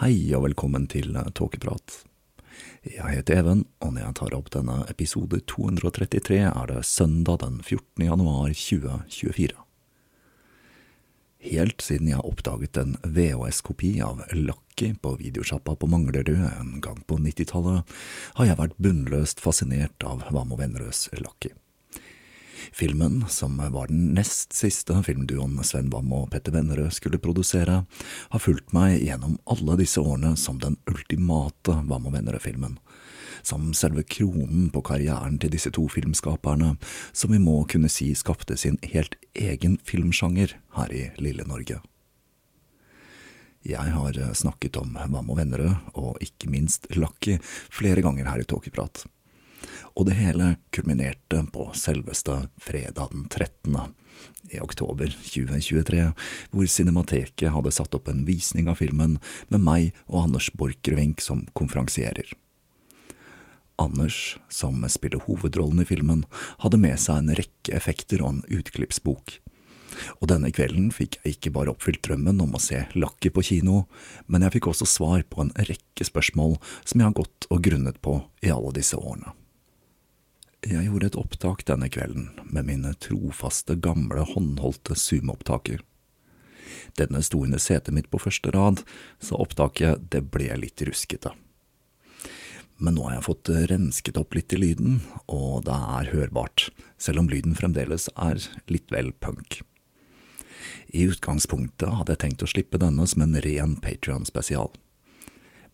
Hei og velkommen til eh, Tåkeprat. Jeg heter Even, og når jeg tar opp denne episode 233, er det søndag den 14. januar 2024. Helt siden jeg oppdaget en VHS-kopi av Lucky på videosjappa på Manglerud en gang på 90-tallet, har jeg vært bunnløst fascinert av Vamo Vennerøds Lucky. Filmen, som var den nest siste filmduoen Sven Bam og Petter Vennerød skulle produsere, har fulgt meg gjennom alle disse årene som den ultimate Bam og Vennerød-filmen. Som selve kronen på karrieren til disse to filmskaperne, som vi må kunne si skapte sin helt egen filmsjanger her i lille Norge. Jeg har snakket om Vam og Vennerød, og ikke minst Lucky, flere ganger her i Tåkeprat og det hele kulminerte på selveste fredag den 13. i oktober 2023, hvor Cinemateket hadde satt opp en visning av filmen med meg og Anders Borchgrevink som konferansierer. Anders, som spiller hovedrollen i filmen, hadde med seg en rekke effekter og en utklippsbok. Og denne kvelden fikk jeg ikke bare oppfylt drømmen om å se Lucky på kino, men jeg fikk også svar på en rekke spørsmål som jeg har gått og grunnet på i alle disse årene. Jeg gjorde et opptak denne kvelden med mine trofaste, gamle, håndholdte Zoom-opptaker. Denne sto under setet mitt på første rad, så opptaket det ble litt ruskete. Men nå har jeg fått rensket opp litt i lyden, og det er hørbart, selv om lyden fremdeles er litt vel punk. I utgangspunktet hadde jeg tenkt å slippe denne som en ren Patrion-spesial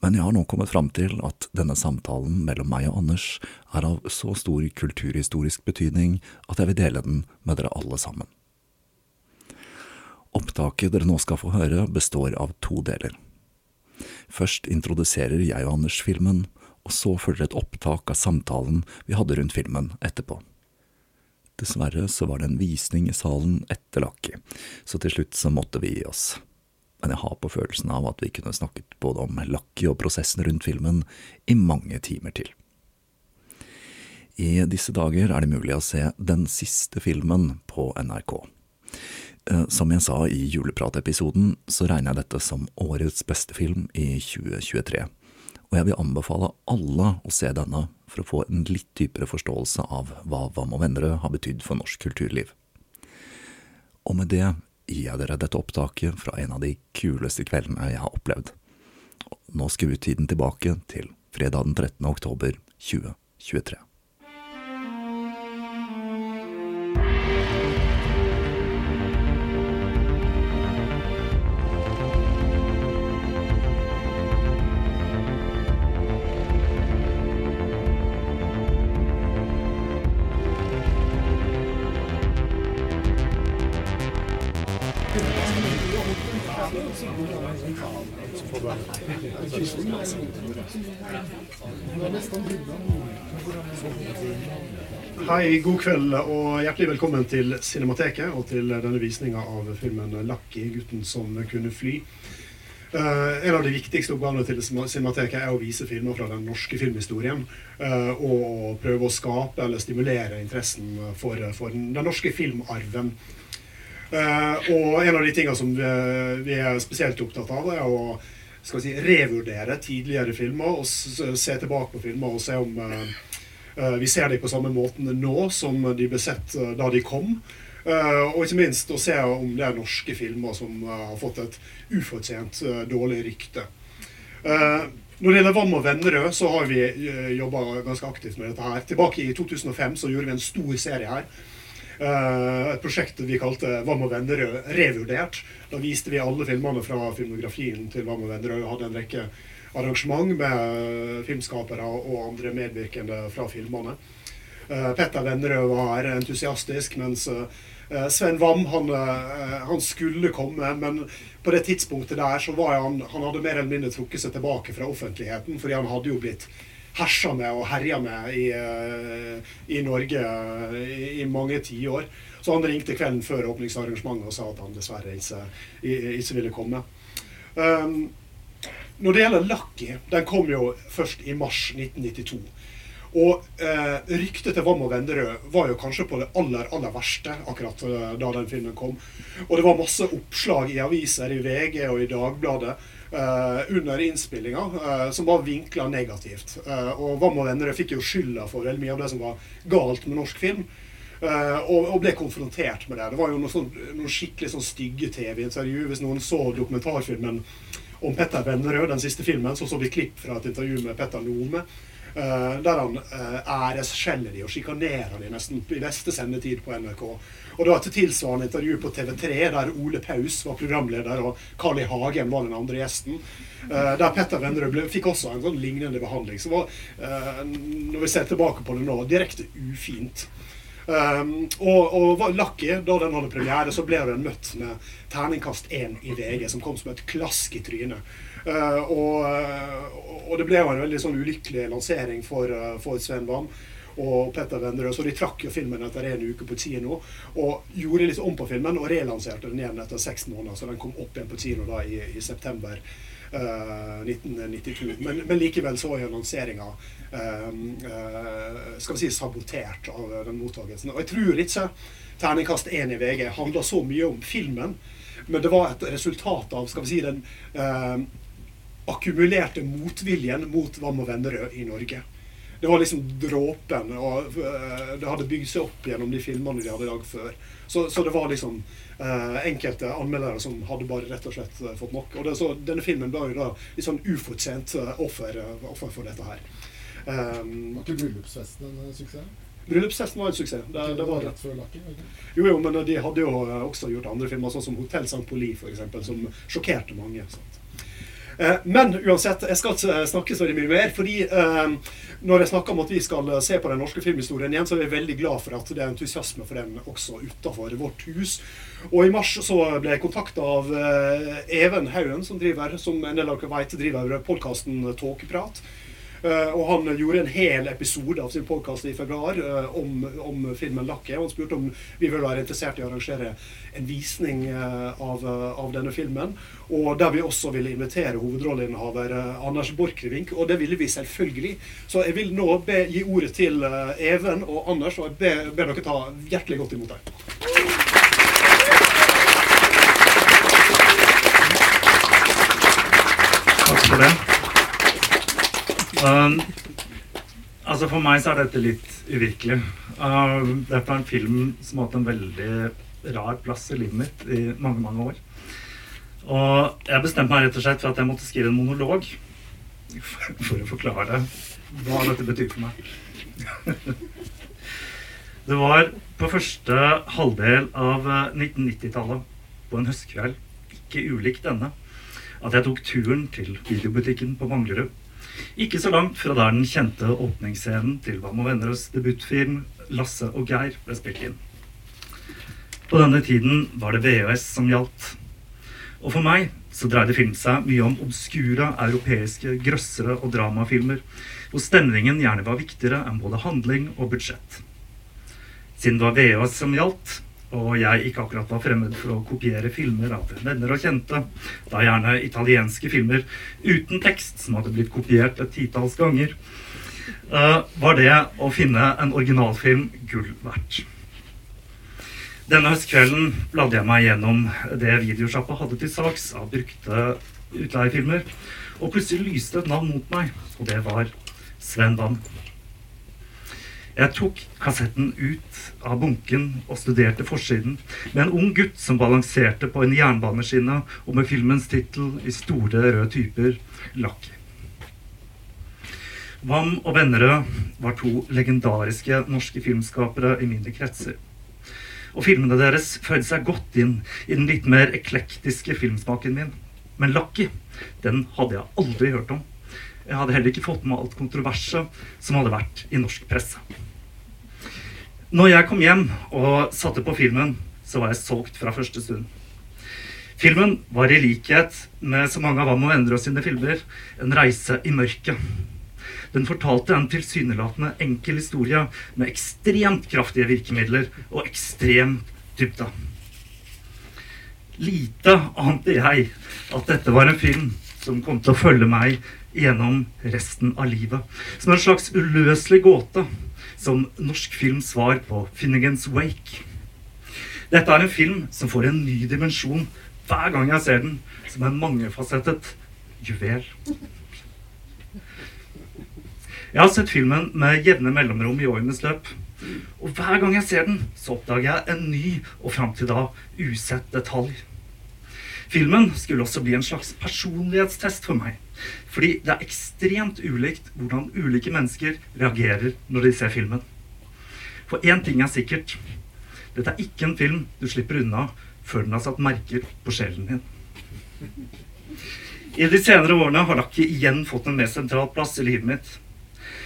men jeg har nå kommet fram til at denne samtalen mellom meg og Anders er av så stor kulturhistorisk betydning at jeg vil dele den med dere alle sammen. Opptaket dere nå skal få høre, består av to deler. Først introduserer jeg og Anders filmen, og så følger et opptak av samtalen vi hadde rundt filmen etterpå. Dessverre så var det en visning i salen etter Lakki, så til slutt så måtte vi gi oss men jeg har på følelsen av at vi kunne snakket både om Lucky og prosessen rundt filmen i mange timer til. I disse dager er det mulig å se den siste filmen på NRK. Eh, som jeg sa i julepratepisoden, så regner jeg dette som årets beste film i 2023, og jeg vil anbefale alle å se denne for å få en litt dypere forståelse av hva Vam og Vennerød har betydd for norsk kulturliv. Og med det gir jeg dere dette opptaket fra en av de kuleste kveldene jeg har opplevd. Nå skrur tiden tilbake til fredag den 13. oktober 2023. Hei, god kveld og hjertelig velkommen til Cinemateket og til denne visninga av filmen 'Lucky gutten som kunne fly'. Eh, en av de viktigste oppgavene til Cinemateket er å vise filmer fra den norske filmhistorien. Eh, og prøve å skape eller stimulere interessen for den norske filmarven. Uh, og en av de tingene som vi, vi, er spesielt opptatt av, er å skal si, revurdere tidligere filmer og se tilbake på filmer og se om Eh, vi ser dem på samme måten nå som de ble sett eh, da de kom. Eh, og ikke minst å se om det er norske filmer som har fått et ufortjent dårlig rykte. Når det gjelder Vam og Vennerød, så har vi jobba ganske aktivt med dette her. Tilbake i 2005 så gjorde vi en stor serie her. Et prosjekt vi kalte Hva og Vennerød revurdert. Da viste vi alle filmene fra filmografien til Hva og Vennerød. Hadde en rekke arrangement med filmskapere og andre medvirkende fra filmene. Eh, Petter Vennerød var entusiastisk, mens eh, Sven Wam han, eh, han, skulle komme, men på det tidspunktet der så var han, han hadde mer eller mindre trukket seg tilbake fra offentligheten, fordi han hadde jo blitt hersa med og herja med i, i Norge i, i mange tiår. Så han ringte kvelden før åpningsarrangementet og sa at han dessverre ikke, ikke ville komme. Um, når det gjelder Lucky, den kom jo først i mars 1992. Og eh, ryktet til Vam og Venderød var jo kanskje på det aller aller verste akkurat eh, da den filmen kom. Og det var masse oppslag i aviser, i VG og i Dagbladet eh, under innspillinga eh, som var vinkla negativt. Eh, og Vam og Venderød fikk jo skylda for veldig mye av det som var galt med norsk film. Og, ble konfrontert med det. Det var jo noen, sånn, noen skikkelig sånn stygge TV-intervju. Hvis noen så dokumentarfilmen om Petter Vennerød, den siste filmen, så så vi klipp fra et intervju med Petter Nome. Uh, der han uh, æresskjeller de og sjikanerer de nesten i beste sendetid på NRK. Og det var et tilsvarende intervju på TV3 der Ole Paus var programleder og Carl I. Hagen var den andre gjesten. Uh, der Petter Vennerød fikk også en sånn lignende behandling. Som var, når vi ser tilbake på det nå, direkte ufint. Um, og, og Lucky, da den hadde premiere, så ble den møtt med terningkast én i VG, som kom som et klask i trynet. Uh, og, og, det ble jo en veldig sånn ulykkelig lansering for, uh, for Sven Wam og Petter Vennerød. Så de trakk jo filmen etter en uke på kino. Og gjorde litt om på filmen og relanserte den igjen etter seks måneder. Så den kom opp igjen på kino da i, i september. 1992. Eh, men, men, likevel så er lanseringa uh, skal vi si sabotert av den mottagelsen. Og jeg tror ikke terningkast én i VG handler så mye om filmen, men det var et resultat av skal vi si, den uh, akkumulerte motviljen mot Vam og Vennerød i Norge. Det var liksom dråpen. og Det hadde bygd seg opp gjennom de filmene de hadde lagd før. Så, så, det var liksom uh, enkelte anmeldere som hadde bare rett og slett uh, fått nok. Og det, så, denne filmen ble jo da litt sånn ufortjent uh, offer, offer, for dette her. Um, var ikke bryllupsfesten en suksess? Bryllupsfesten var en suksess. Det, det var rett før Lucky? Jo, jo, men de hadde jo også gjort andre filmer, sånn som 'Hotell St. Poli', f.eks., som sjokkerte mange. Sant? Men uansett, jeg skal ikke snakke så mye mer. fordi eh, når jeg snakker om at vi skal se på den norske filmhistorien igjen, så er jeg veldig glad for at det er entusiasme for den også utenfor vårt hus. Og i mars så ble jeg kontakta av eh, Even Haugen, som driver, som en del av dere vet, driver podkasten Tåkeprat. Uh, og han gjorde en hel episode av sin podkast i februar uh, om, om, filmen og Han spurte om vi ville være interessert i å arrangere en visning uh, av, av, denne filmen. Og der vi også ville invitere hovedrolleinnehaver Anders Borchgrevink. Og det ville vi selvfølgelig. Så jeg vil nå be, gi ordet til Even og Anders, og jeg ber, ber dere ta hjertelig godt imot dem. Takk for det. Um, altså For meg så er dette litt uvirkelig. Uh, dette er en film som har hatt en veldig rar plass i livet mitt i mange, mange år. Og jeg bestemte meg rett og slett for at jeg måtte skrive en monolog for, å forklare hva dette betyr for meg. det var på første halvdel av 1990-tallet, på en høstkveld, ikke ulikt denne, at jeg tok turen til videobutikken på Manglerud ikke så langt fra der den kjente åpningsscenen til Vam og Vennerøds debutfilm 'Lasse og Geir' ble spilt inn. På denne tiden var det VHS som gjaldt. Og for meg så dreide filmen seg mye om obskure europeiske grøssere og dramafilmer, hvor stemningen gjerne var viktigere enn både handling og budsjett. Siden det var VHS som gjaldt, og jeg ikke akkurat var fremmed for å kopiere filmer av venner og kjente, da gjerne italienske filmer uten tekst som hadde blitt kopiert et titalls ganger, uh, var det å finne en originalfilm gull verdt. Denne høstkvelden bladde jeg meg gjennom det videosjappa hadde til saks av brukte utleiefilmer, og plutselig lyste et navn mot meg, og det var Sven Damm. Jeg tok kassetten ut av bunken og studerte forsiden med en ung gutt som balanserte på en jernbaneskinne og med filmens tittel i store røde typer lakk. Wam og Vennerød var to legendariske norske filmskapere i mine kretser. Og filmene deres føyde seg godt inn i den litt mer eklektiske filmsmaken min. Men 'Lucky' den hadde jeg aldri hørt om. Jeg hadde heller ikke fått med alt kontroverset som hadde vært i norsk presse. Når jeg kom hjem og satte på filmen, så var jeg solgt fra første stund. Filmen var i likhet med så mange av Vam og Vennerød sine filmer en reise i mørket. Den fortalte en tilsynelatende enkel historie med ekstremt kraftige virkemidler og ekstrem dybde. Lite ante jeg at dette var en film som kom til å følge meg gjennom resten av livet. Som en slags uløselig gåte som norsk films svar på Finnegans Wake. Dette er en film som får en ny dimensjon hver gang jeg ser den, som en mangefasettet juvel. Jeg har sett filmen med jevne mellomrom i årenes løp. Og hver gang jeg ser den, så oppdager jeg en ny og fram til da usett detalj. Filmen skulle også bli en slags personlighetstest for meg. Fordi det er ekstremt ulikt hvordan ulike mennesker reagerer når de ser filmen. For én ting er sikkert. Dette er ikke en film du slipper unna før den har satt merker på sjelen din. I de senere årene har Lucky igjen fått en mer sentral plass i livet mitt.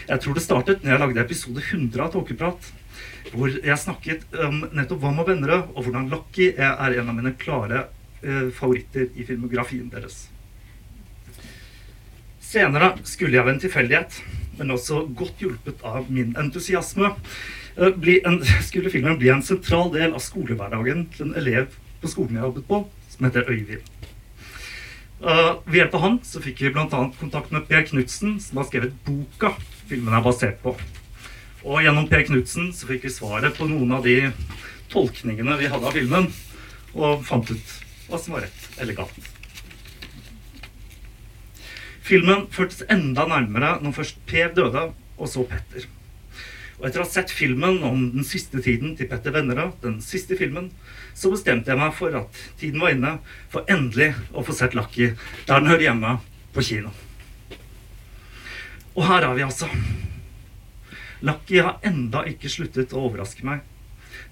Jeg tror det startet når jeg lagde episode 100 av Tåkeprat, hvor jeg snakket om nettopp Hva med venner og hvordan Lucky er en av mine klare eh, favoritter i filmografien deres. Senere skulle jeg ved en tilfeldighet, men også godt hjulpet av min entusiasme, eh, en, skulle filmen bli en sentral del av skolehverdagen til en elev på skolen jeg jobbet på, som heter Øyvind. Uh, ved hjelp av han så fikk vi bl.a. kontakt med Per Knutsen, som har skrevet boka filmen er basert på. Og gjennom Per Knutsen fikk vi svaret på noen av de tolkningene vi hadde av filmen, og fant ut hva som var rett elegant. Filmen førtes enda nærmere når først Per døde, og så Petter. Og etter å ha sett filmen om den siste tiden til Petter Vennerød, den siste filmen, så bestemte jeg meg for at tiden var inne for endelig å få sett Lucky der den hører hjemme, på kino. Og her er vi altså. Lucky har enda ikke sluttet å overraske meg.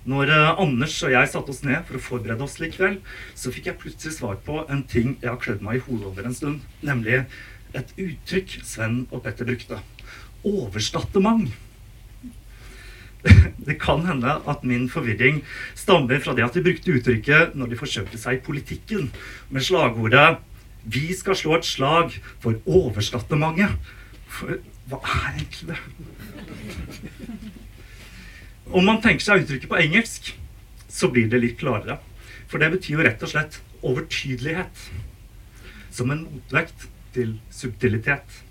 Når uh, Anders og jeg satte oss ned for å forberede oss likevel, så fikk jeg plutselig svar på en ting jeg har klødd meg i hodet over en stund, nemlig et uttrykk Sven og Petter brukte. Overstattement. Det kan hende at min forvirring stammer fra det at de brukte uttrykket når de forsøkte seg i politikken, med slagordet 'Vi skal slå et slag for overstattementet'. For hva er egentlig det? Om man tenker seg uttrykket på engelsk, så blir det litt klarere. For det betyr jo rett og slett overtydelighet. Som en motvekt til subtilitet.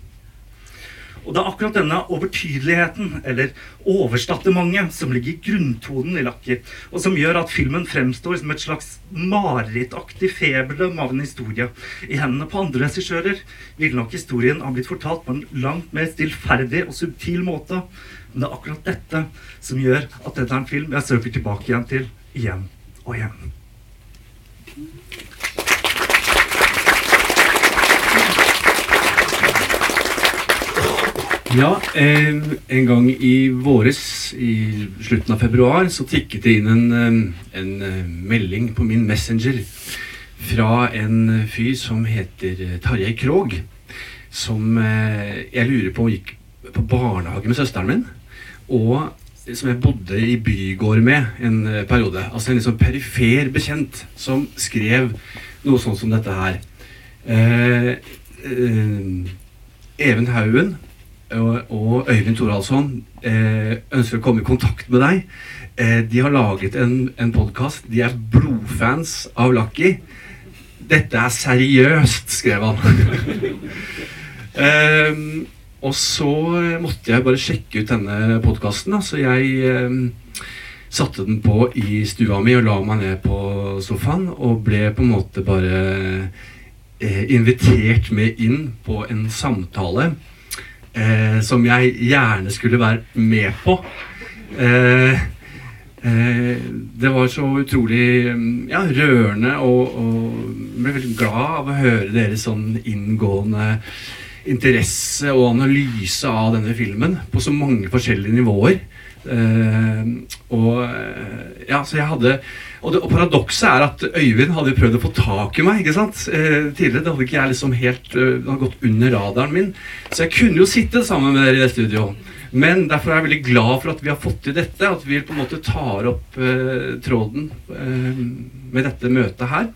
Og det er akkurat denne overtydeligheten, eller overstattementet, som ligger i grunntonen i Lakki, og som gjør at filmen fremstår som et slags marerittaktig feberdøm av en historie. I hendene på andre regissører ville nok historien ha blitt fortalt på en langt mer stillferdig og subtil måte. Men det er akkurat dette som gjør at dette er en film jeg søker tilbake igjen til igjen og igjen. Ja, en gang i våres, i slutten av februar, så tikket det inn en, en eh, melding på min Messenger fra en fyr som heter eh, Tarjei Krog. Som eh, jeg lurer på gikk på barnehage med søsteren min. Og som jeg bodde i bygård med en periode. Altså en liksom perifer bekjent som skrev noe sånt som dette her. Eh, eh, Even Haugen og, Øyvind Thoraldsson eh, ønsker å komme i kontakt med deg. Eh, de har laget en, en podkast. De er blodfans av Lucky. Dette er seriøst, skrev han. eh, og så måtte jeg bare sjekke ut denne podkasten. Så jeg eh, satte den på i stua mi og la meg ned på sofaen. Og ble på en måte bare eh, invitert med inn på en samtale eh, som jeg gjerne skulle være med på. Eh, eh, det var så utrolig ja, rørende og, og ble veldig glad av å høre deres sånn inngående interesse og analyse av denne filmen på så mange forskjellige nivåer. Uh, og ja, så jeg hadde Og, og paradokset er at Øyvind hadde prøvd å få tak i meg ikke sant? Eh, tidligere. Det hadde ikke jeg liksom helt uh, gått under radaren min. Så jeg kunne jo sitte sammen med dere i det studio. Men derfor er jeg veldig glad for at vi har fått til dette. At vi på en måte tar opp tråden med dette møtet her.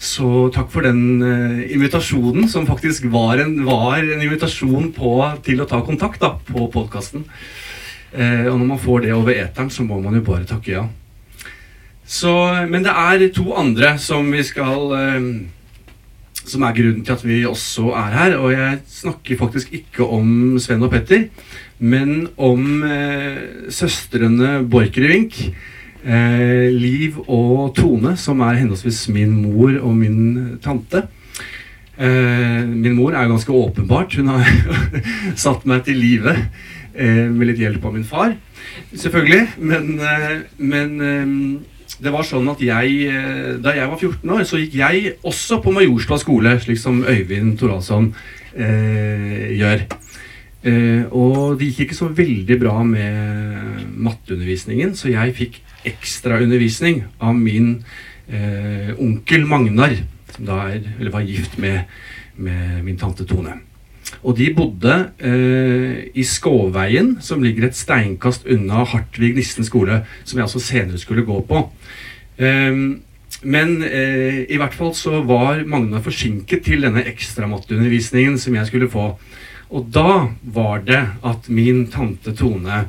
Så takk for den eh, invitasjonen, som faktisk var en, var en invitasjon på, til å ta kontakt da, på podkasten. Eh, og når man får det over eteren, så må man jo bare takke ja. Så, men det er to andre som vi skal uh, Som er grunnen til at vi også er her. Og jeg snakker faktisk ikke om Sven og Petter, men om søstrene Borchgrevink eh, Liv og Tone, som er henholdsvis min mor og min tante. Eh, min mor er jo ganske åpenbart. Hun har satt meg til live eh, med litt hjelp av min far, selvfølgelig. Men, eh, men eh, det var sånn at jeg, eh, da jeg var 14 år, så gikk jeg også på Majorstua skole, slik som Øyvind Thoraldsson gjør. Eh, og det gikk ikke så veldig bra med matteundervisningen, så jeg fikk ekstraundervisning av min eh, onkel Magnar, som da er, eller var gift med, med min tante Tone. Og de bodde eh, i Skåveien, som ligger et steinkast unna Hartvig Nissen skole, som jeg altså senere skulle gå på. men i hvert fall så var Magna forsinket til denne ekstramatteundervisningen som jeg skulle få. Og da var det at min tante Tone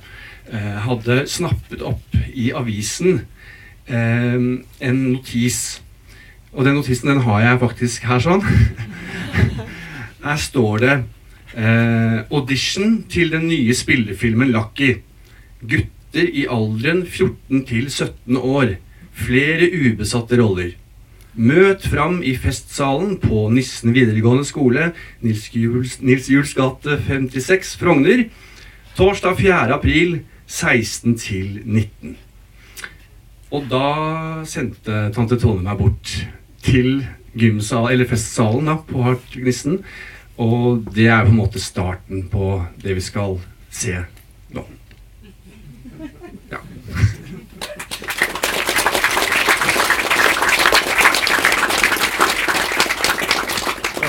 eh, hadde snappet opp i avisen eh, en notis. Og den notisen den har jeg faktisk her sånn. her står det eh, audition til den nye spillefilmen Lucky. Gutter i alderen 14 til 17 år. Flere ubesatte roller. Møt fram i festsalen på Nissen videregående skole, Nils Jules, gate 56, Frogner. Torsdag 4. april 16 til 19. Og da sendte tante Tone meg bort til gymsal, eller festsalen da, på Hart Gnissen. Og det er på en måte starten på det vi skal se nå. Ja.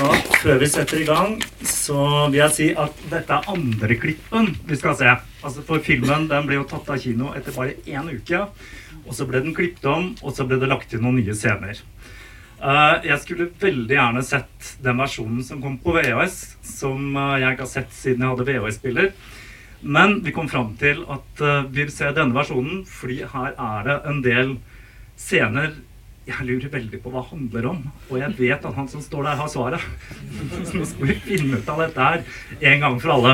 Og før vi setter i gang, så vil jeg si at dette er andre klippen vi skal se. Altså For filmen den ble jo tatt av kino etter bare én uke. Og så ble den klippet om, og så ble det lagt inn noen nye scener. Uh, jeg skulle veldig gjerne sett den versjonen som kom på VHS, som uh, jeg ikke har sett siden jeg hadde VHS-spiller. Men vi kom fram til at uh, vi vil se denne versjonen, fordi her er det en del scener jeg lurer veldig på hva det handler om. Og jeg vet at han som står der, har svaret. Så nå skal vi finne ut av dette her en gang for alle.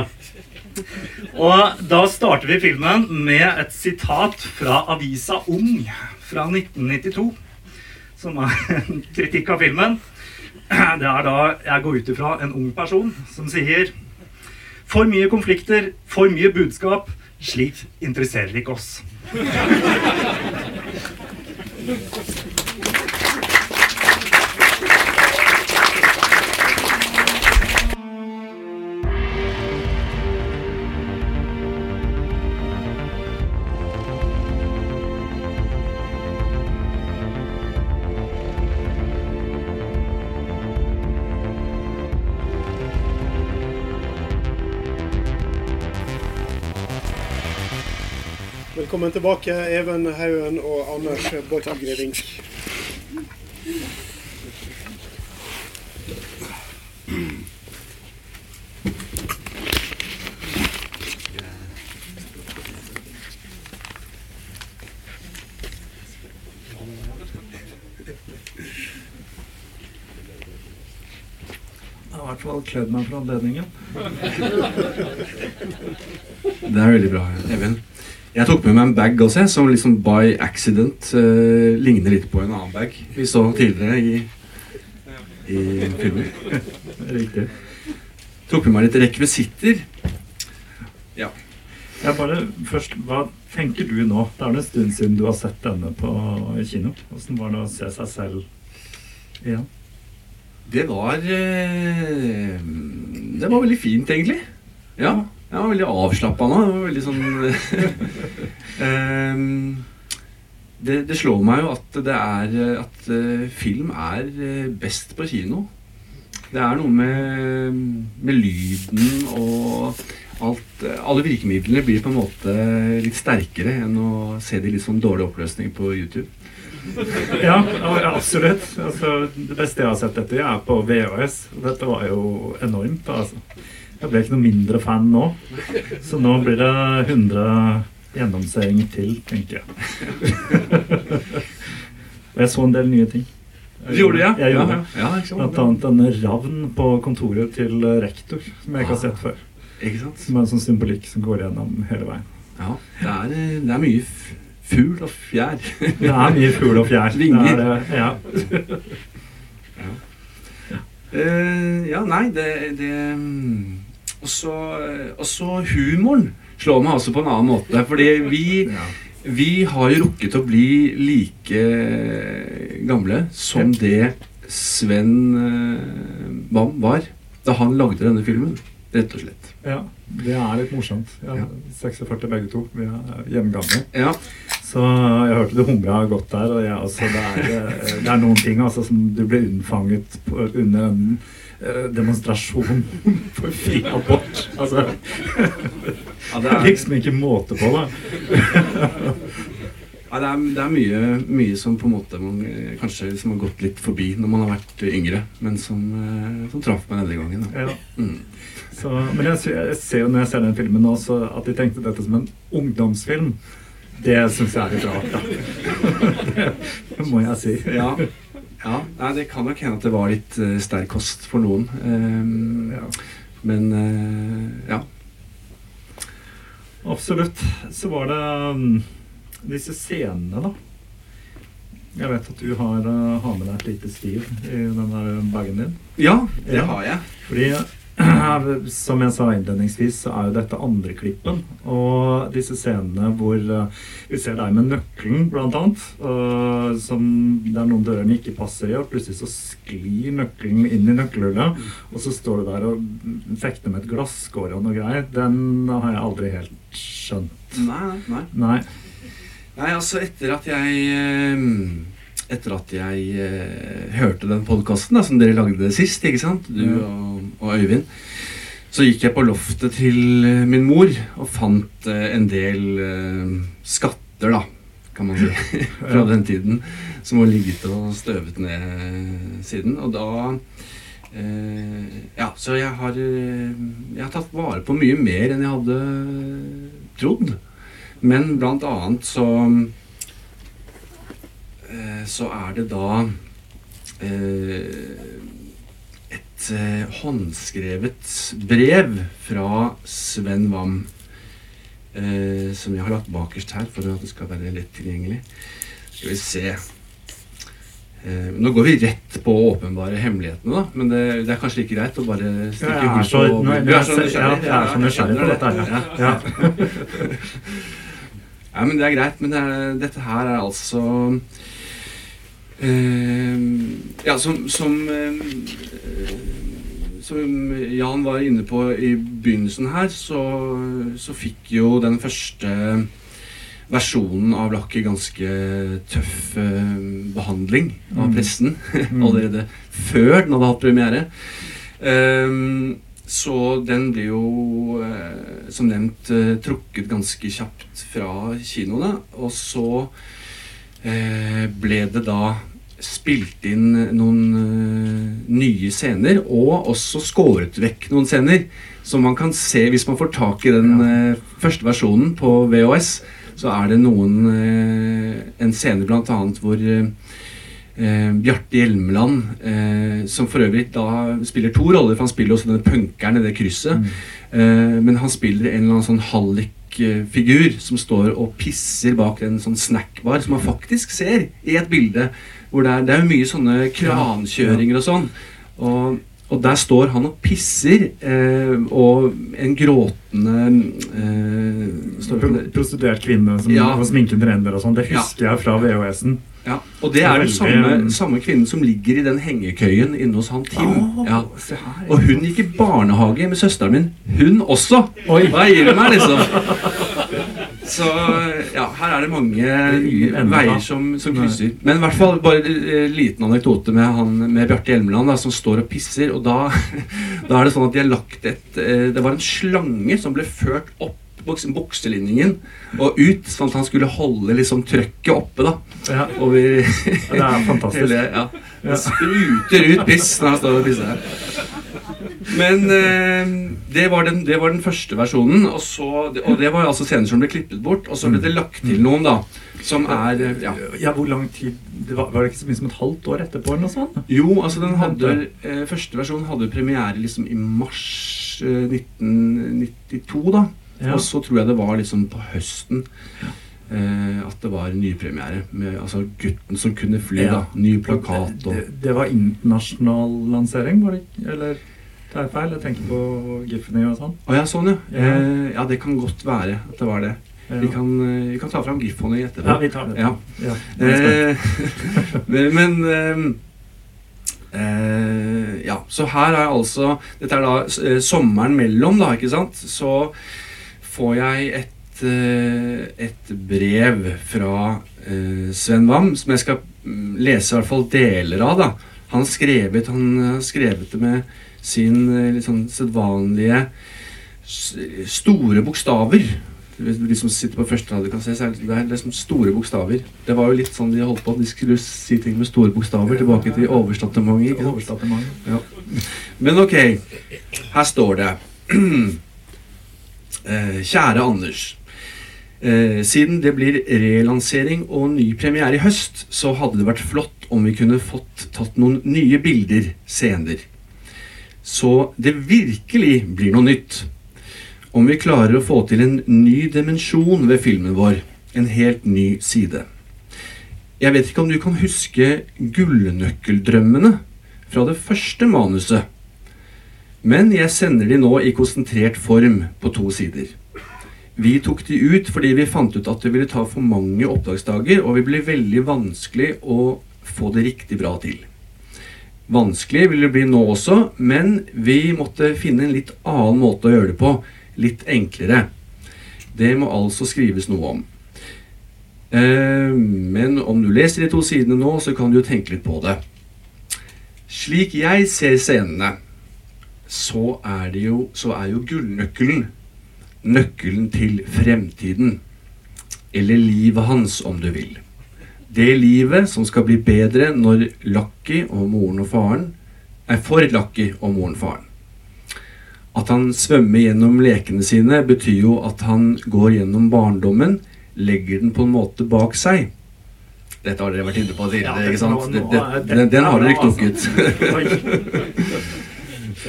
Og da starter vi filmen med et sitat fra avisa Ung fra 1992. Som er en kritikk av filmen. Det er da jeg går ut ifra en ung person som sier For mye konflikter, for mye budskap. Slikt interesserer ikke oss. Velkommen tilbake, Even Haugen og Anders Borch Greving. Jeg har i hvert fall kledd meg for anledningen. Det er veldig bra, Even. Tok med meg en bag også, som liksom by accident uh, ligner litt på en annen bag vi så tidligere i, i filmen. Riktig. Tok med meg litt rekvisitter. Ja. Jeg bare først, Hva tenker du nå? Det er en stund siden du har sett denne på kino. Åssen var det å se seg selv igjen? Det var uh, Det var veldig fint, egentlig. Ja. Jeg var veldig avslappa nå. Det var veldig sånn um, det, det, slår meg jo at det er At uh, film er uh, best på kino. Det er noe med, med lyden og alt Alle virkemidlene blir på en måte litt sterkere enn å se det i litt sånn dårlig oppløsning på YouTube. ja, absolutt. Altså, det beste jeg har sett dette, er på VHS. Dette var jo enormt. altså. Jeg ble ikke noe mindre fan nå. Så nå blir det 100 gjennomseing til, tenker jeg. Og jeg så en del nye ting. Jeg gjorde det, ja? Jeg gjorde ja, ja, Blant annet denne ravn på kontoret til rektor, som jeg ikke har sett før. Ikke sant? Som er en sånn symbolikk som går gjennom hele veien. Ja, det er, det er mye fugl og fjær. det er mye fugl og fjær. Vinger. Ja. ja. Uh, ja, nei, det, det og så humoren slår meg altså på en annen måte. Fordi vi, vi har jo rukket å bli like gamle som det Sven Wam eh, var da han lagde denne filmen. Rett og slett. Ja, det er litt morsomt. Ja, 46 begge to. Vi er hjemmegamle. Ja. Så jeg hørte du humra godt der. Og jeg, altså, det, er, eh, det, er, noen ting altså, som du ble unnfanget under enden demonstrasjon for fri abort. Altså ja, det er liksom ikke måte på, da. Ja, det, er, det er mye, mye, som på en måte man kanskje som har gått litt forbi når man har vært yngre, men som, som traff meg denne gangen. Ja. Mm. Så, men jeg, jeg, ser jo når jeg ser den filmen nå, at de tenkte dette som en ungdomsfilm. Det syns jeg er litt rart, da. det må jeg si. Ja. Ja. Nei, det kan nok hende at det var litt uh, sterk kost for noen. Um, ja. Men uh, ja. Absolutt. Så var det um, disse scenene, da. Jeg vet at du har, uh, har med deg et lite stiv i den der bagen din. Ja, det har jeg. Fordi som jeg sa innledningsvis, så er jo dette andre klippen. Og disse scenene hvor uh, vi ser deg med nøkkelen, blant annet, Som det er noen dørene ikke passer i, og plutselig så sklir nøkkelen inn i nøkkelhullet, og så står du der og fekter med et glasskår og noe greier. Den har jeg aldri helt skjønt. Nei, nei. Nei, nei altså, etter at jeg uh, etter at jeg eh, hørte den podkasten som dere lagde sist, ikke sant? du og, og, Øyvind, så gikk jeg på loftet til eh, min mor og fant eh, en del eh, skatter, da, kan man si, fra den tiden, som har ligget og støvet ned siden. Og da eh, Ja, så jeg har, jeg har tatt vare på mye mer enn jeg hadde trodd. Men blant annet så Eh, så er det da eh, et eh, håndskrevet brev fra Sven Wam. som jeg har lagt bakerst her for at det skal være lett tilgjengelig. Skal vi se Nå går vi rett på åpenbare hemmelighetene, da. Men det, det, er kanskje like greit å bare stikke ja, hull på Du er så nysgjerrig? Ja, jeg er så nysgjerrig på dette. Ja. ja. ja. men det er greit. Men det er, dette her er altså ja, som, som, uh, som, Jan var inne på i begynnelsen her, så, så fikk jo den første versjonen av lakket ganske tøff uh, behandling av mm. pressen mm. allerede før den hadde hatt premiere. Så den ble jo, som nevnt, trukket ganske kjapt fra kinoene. Og så ble det da spilt inn noen uh, nye scener, og også skåret vekk noen scener. Som man kan se hvis man får tak i den uh, første versjonen på VHS. Så er det noen en scene bl.a. hvor eh, Bjarte Hjelmeland, eh, som for øvrig da spiller to roller. For han spiller også denne punkeren i det krysset. Eh, men han spiller en eller annen sånn hallikfigur som står og pisser bak en sånn snackbar, som man faktisk ser i et bilde. Hvor det er, det er mye sånne krankjøringer og sånn. Og, og der står han og pisser, eh, og en gråtende eh, Prostituert kvinne som Ja. og sminken renner og sånn. Det Ja. husker jeg fra VHS-en. Ja, og det er den samme, samme kvinnen som ligger i den hengekøyen inne hos han Tim. Ja. Og hun gikk i barnehage med søsteren min. Hun også! Oi. Hva gir du meg, liksom? Så ja, her er det mange veier som, som krysser. Men i hvert fall bare en liten anekdote med han med Bjarte Hjelmeland da, som står og pisser. Og da, da er det sånn at de har lagt et eh, Det var en slange som ble ført opp buks- bukselinningen og ut, sånn at han skulle holde liksom trøkket oppe. da Ja. over det er fantastisk. hele, ja. Ja. Det spruter ut piss når han står og pisser. Men eh, det, var den, det var den første versjonen, og, så, og det var altså scener som ble klippet bort. Og så ble det lagt til noen, da, som er eh, ja. Ja, hvor lang tid det var, var det ikke så mye som et halvt år etterpå? eller noe sånt? Jo, altså den hadde eh, Første versjon hadde premiere liksom i mars eh, 1992, da. Ja. Og så tror jeg det var liksom på høsten eh, at det var nypremiere. Med altså 'Gutten som kunne fly', Ja. da. Ny plakat og Det, det var internasjonal lansering, var det ikke? Eller tar jeg feil? Jeg tenker på Giffeny og sånn. Å ja, sånn ja. Ja. Eh, ja, det kan godt være at det var det. Ja. Vi, kan, eh, vi kan ta fram Gif-Honey etterpå. Ja, vi tar det. Ja. Eh, men men eh, Ja, så her er altså Dette er da eh, sommeren mellom, da, ikke sant? Så får jeg et, eh, et brev fra eh, Sven Wam, som jeg skal mm, lese i hvert fall deler av. da. Han skrevet, han skrevet det med sin liksom, sedvanlige store bokstaver. De som sitter på første rad, kan se, det det er liksom store bokstaver. Det var jo litt sånn de holdt på, de skulle si ting med store bokstaver tilbake til overstatementet. ikke. Ja. Men ok, her står det eh, Kjære Anders. Eh, siden det blir relansering og ny premiere i høst, så hadde det vært flott om vi kunne fått tatt noen nye bilder senere. Så det virkelig blir noe nytt. Om vi klarer å få til en ny dimensjon ved filmen vår. En helt ny side. Jeg vet ikke om du kan huske gullnøkkeldrømmene fra det første manuset. Men jeg sender de nå i konsentrert form på to sider. Vi tok de ut fordi vi fant ut at det ville ta for mange oppdragsdager, og det ble veldig vanskelig å få det riktig bra til. Vanskelig vil det bli nå også, men vi måtte finne en litt annen måte å gjøre det på. Litt enklere. Det må altså skrives noe om. Eh, men om du leser de to sidene nå, så kan du jo tenke litt på det. Slik jeg ser scenene, så er, jo, så er jo gullnøkkelen nøkkelen til fremtiden. Eller livet hans, om du vil. Det livet som skal bli bedre når Lucky og moren og faren er for Lucky og moren og faren. At han svømmer gjennom lekene sine, betyr jo at han går gjennom barndommen, legger den på en måte bak seg. Dette har dere vært inne på tidligere, ikke sant? er- den, den har dere er bra, altså.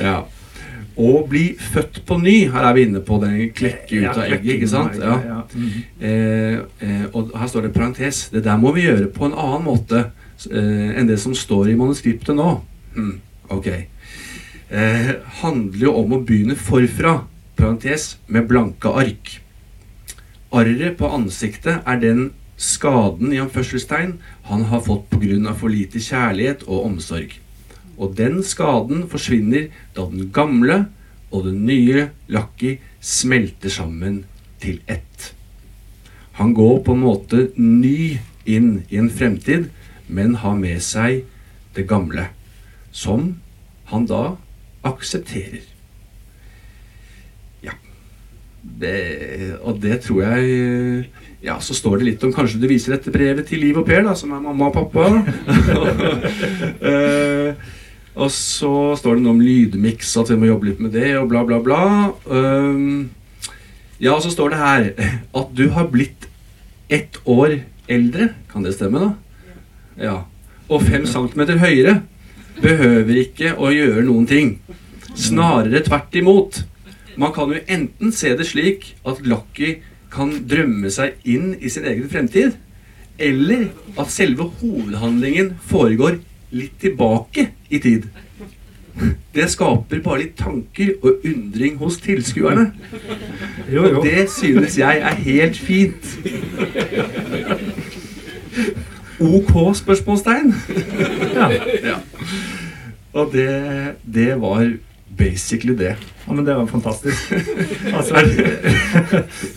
ja. Å bli født på ny, her er vi inne på den klekke ut av egget, ikke sant? Ja. Mhm. Eh, eh, og her står det parentes. Det der må vi gjøre på en annen måte eh, enn det som står i manuskriptet nå. Hm, ok. Eh, handler jo om å begynne forfra, parentes, med blanke ark. Arret på ansiktet er den skaden i anførselstegn han har fått pga. for lite kjærlighet og omsorg. Og den skaden forsvinner da den gamle og den nye Lucky smelter sammen til ett. Han går på en måte ny inn i en fremtid, men har med seg det gamle, som han da aksepterer. Ja. Det, og det tror jeg Ja, så står det litt om Kanskje du viser dette brevet til Liv og Per, da, som er mamma og pappa. Og så står det noe om lydmiks, at vi må jobbe litt med det, og bla, bla, bla. Um, ja, og så står det her at du har blitt ett år eldre. Kan det stemme, da? Ja. og fem centimeter høyere behøver ikke å gjøre noen ting. Snarere tvert imot. Man kan jo enten se det slik at Lucky kan drømme seg inn i sin egen fremtid, eller at selve hovedhandlingen foregår litt tilbake i tid. Det skaper bare litt tanker og undring hos tilskuerne. Jo, jo. Og det synes jeg er helt fint. OK? spørsmålstegn. ja. Og det, det var basically det. Ja, men det var fantastisk. Altså,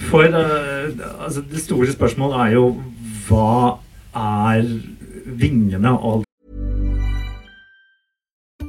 for eh, altså, det store spørsmålet er jo hva er vingene og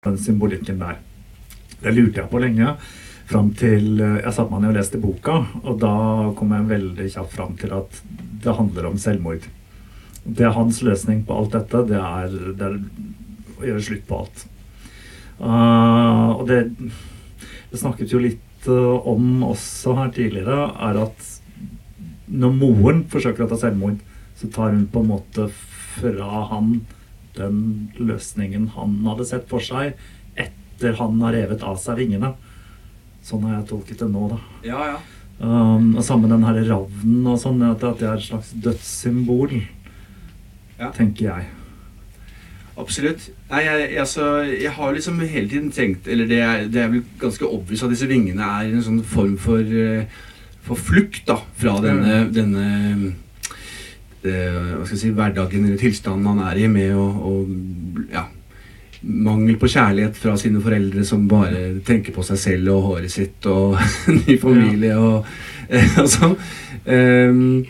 den symbolikken der. Det lurte jeg på lenge. Fram til eh, jeg satte meg ned og leste boka, og da kom jeg veldig kjapt fram til at det handler om selvmord. Det er hans løsning på alt dette, det er, det er å gjøre slutt på alt. Uh, og det Det snakket jo litt uh, om også her tidligere, er at når moren forsøker å ta selvmord, så tar hun på en måte fra han den løsningen han hadde sett for seg etter han har revet av seg vingene. Sånn har jeg tolket det nå, da. Ja, ja. Um, og sammen med den her ravnen og sånn, at at det er et slags dødssymbol, tenker jeg. Absolutt. Nei, jeg, altså, jeg har liksom hele tiden tenkt Eller det er, det er vel ganske obvious at disse vingene er en sånn form for, eh, for flukt da, fra denne, denne hva skal jeg si, hverdagen eller tilstanden han er i, med å, å ja, mangel på kjærlighet fra sine foreldre som bare tenker på seg selv og håret sitt og ny familie og, og sånn. Um,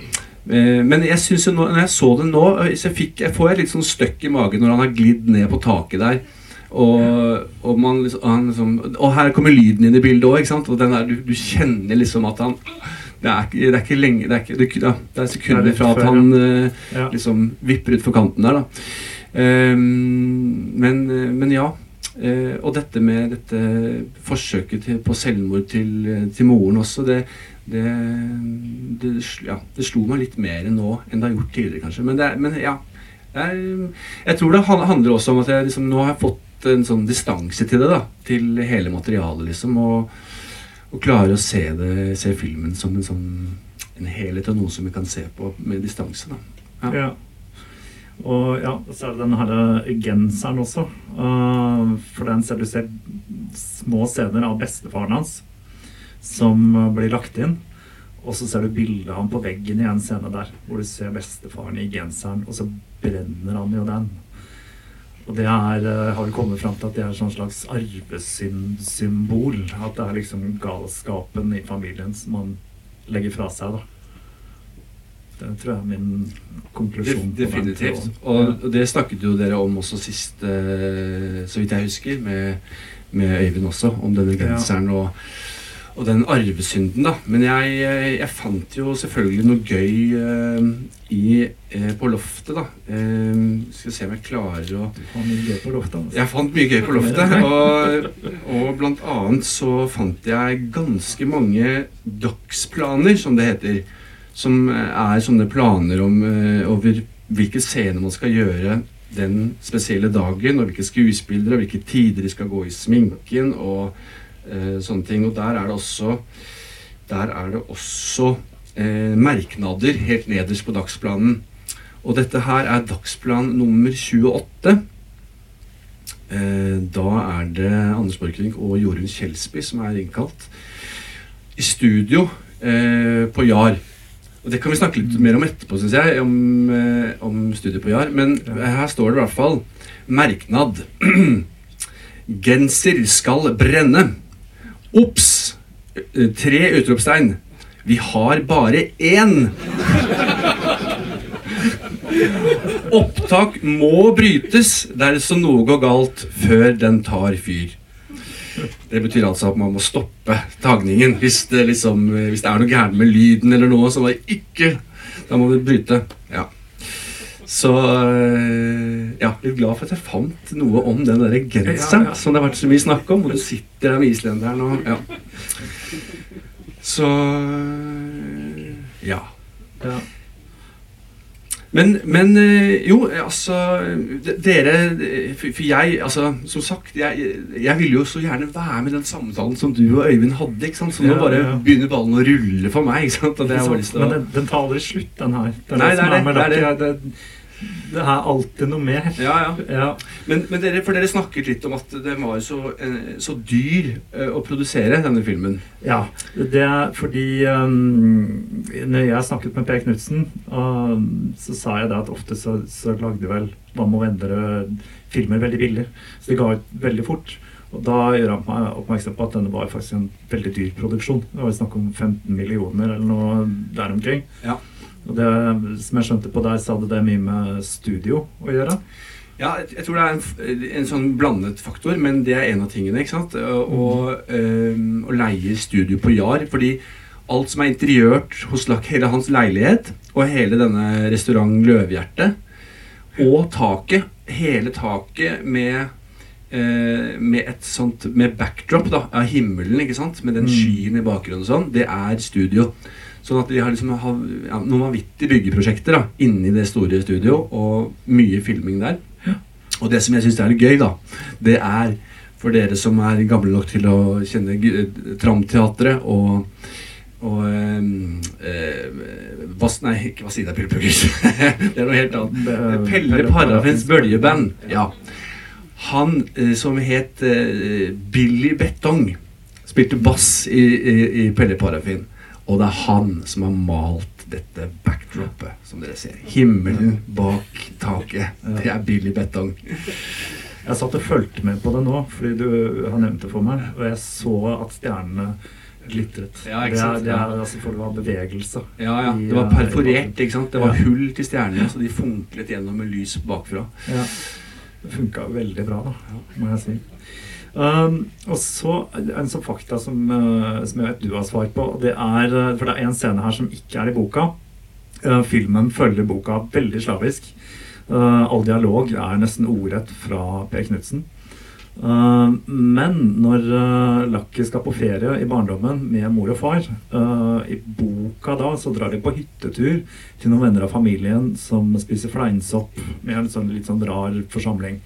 eh, men jeg synes jo nå, når jeg så det nå, så fikk, jeg får jeg litt sånn støkk i magen når han har glidd ned på taket der. Og, og, man, liksom, han liksom, og her kommer lyden inn i bildet òg. Du, du kjenner liksom at han det er, det er ikke lenge Det er, ikke, det, ja, det er sekunder fra at han ja. liksom vipper utfor kanten der. da um, men, men, ja. Uh, og dette med dette forsøket til, på selvmord til, til moren også, det, det, det, ja, det slo meg litt mer nå enn det har gjort tidligere, kanskje. Men, er, men ja. Er, jeg tror det handler også om at jeg liksom, nå har fått en sånn distanse til det. da Til hele materialet, liksom. Og, og klare å se, det, se filmen som en sånn en helhet og noe som vi kan se på med distanse. ja. ja. Og ja, så er det den herre genseren også. Uh, for den ser du ser små scener av bestefaren hans som blir lagt inn. Og så ser du bildet av ham på veggen i en scene der, hvor du ser bestefaren i genseren, og så brenner han jo den. Og det er, uh, har vi kommet fram til at det er et sånn slags arvesynd-symbol. At det er liksom galskapen i familien som man legger fra seg. da. Det tror jeg er min konklusjon. De, definitivt. Og, det snakket jo dere om også sist, uh, så vidt jeg husker, med, med Øyvind også, om denne genseren. Og og den arvesynden, da. Men jeg, jeg, fant jo selvfølgelig noe gøy uh, i, uh, på loftet, da. Uh, skal se om jeg klarer å Du fant mye gøy på loftet? Altså. Jeg fant mye gøy på loftet. og, og blant annet så fant jeg ganske mange dagsplaner, som det heter. Som er sånne planer om, over hvilke scener man skal gjøre den spesielle dagen, og hvilke skuespillere, og hvilke tider de skal gå i sminken. og sånne ting. Og der er det også, der er det også eh, merknader helt nederst på dagsplanen. Og dette her er dagsplan nummer 28. Eh, da er det Anders Borchgrevink og Jorunn Kjelsby som er innkalt i studio eh, på Jar. Og Det kan vi snakke litt mer om etterpå, syns jeg, om, eh, om studiet på Jar. Men her står det i hvert fall merknad. Genser skal brenne. Obs! Eh, Tre utropstegn. Vi har bare én! Opptak må brytes dersom noe går galt før den tar fyr. Det betyr altså at man må stoppe tagningen hvis det, liksom, hvis det er noe gærent med lyden eller noe. Så bare ikke Da må vi bryte. Ja. Så øh, ja, litt glad for at jeg fant noe om den der genseren Ja, ja. som det har vært så mye snakk om. Og du sitter der med islenderen og ja. Så øh, ja. Men, men øh, jo, altså Dere For jeg, altså Som sagt, jeg, jeg ville jo så gjerne være med i den samtalen som du og Øyvind hadde. ikke sant? Så nå bare begynner ballen å rulle for meg. ikke sant? Og det har jeg lyst til å Men den, den tar aldri slutt, den her. Er Nei, det er det, det er Det, det er alltid noe mer. Ja, ja. Men, men dere, for dere snakket litt om at den var så, eh, så dyr eh, å produsere, denne filmen. Ja, det er fordi um, Når jeg snakket med Per Knutsen, um, så sa jeg det at ofte så, så lagde vel Mamma og Endre filmer veldig billig. Så de ga ut veldig fort. Og da gjør han meg oppmerksom på at denne var faktisk en veldig dyr produksjon. Det var snakk om 15 millioner eller noe der omkring. Ja. Og det, som jeg skjønte på deg, så hadde det mye med studio å gjøre. Ja, jeg, tror det er en, en sånn blandet faktor, men det er en av tingene. ikke sant? Å eh, å leie studio på Jar. Fordi alt som er interiørt hos hele hans leilighet og hele denne restaurant Løvhjerte, og taket, hele taket med eh, med et sånt Med backdrop da, av himmelen, ikke sant? Med den Mm. skyen i bakgrunnen og sånn. Det er studio. Sånn at de har liksom har, ja, noen vanvittige byggeprosjekter da, inni det store studio, og mye filming der. Og det som jeg syns er litt gøy, da, det er for dere som er gamle nok til å kjenne Tramteatret og og ehm, eh, Vass... Nei, ikke Vasida Pillepuggers. det er noe helt annet. Pelle Pelle Parafins bøljeband. Ja. Han eh, som het eh, Billy Betong, spilte bass i, i, i Pelle Parafin. Og det er han som har malt dette backdropet, som dere ser. Himmelen bak taket. Det er Billy Betong. Jeg satt og fulgte med på det nå, fordi du har nevnt det for meg. Og jeg så at stjernene glitret. Ja, ikke det, er, det er altså for det var bevegelse. Ja, ja. Det var eh, perforert, ikke sant? Det var hull til stjernene, så de funklet gjennom med lys bakfra. Ja. Det funka veldig bra, da, må jeg si. Um, og så en sånn fakta som, uh, som jeg vet du har svar på. Det er, eh, for det er en scene her som ikke er i boka. Uh, filmen følger boka veldig slavisk. Uh, all dialog er nesten ordrett fra Per Knutsen. Eh, men når uh, Lakki skal på ferie i barndommen med mor og far eh, I boka da så drar de på hyttetur til noen venner av familien som spiser fleinsopp med en sånn, litt sånn rar forsamling.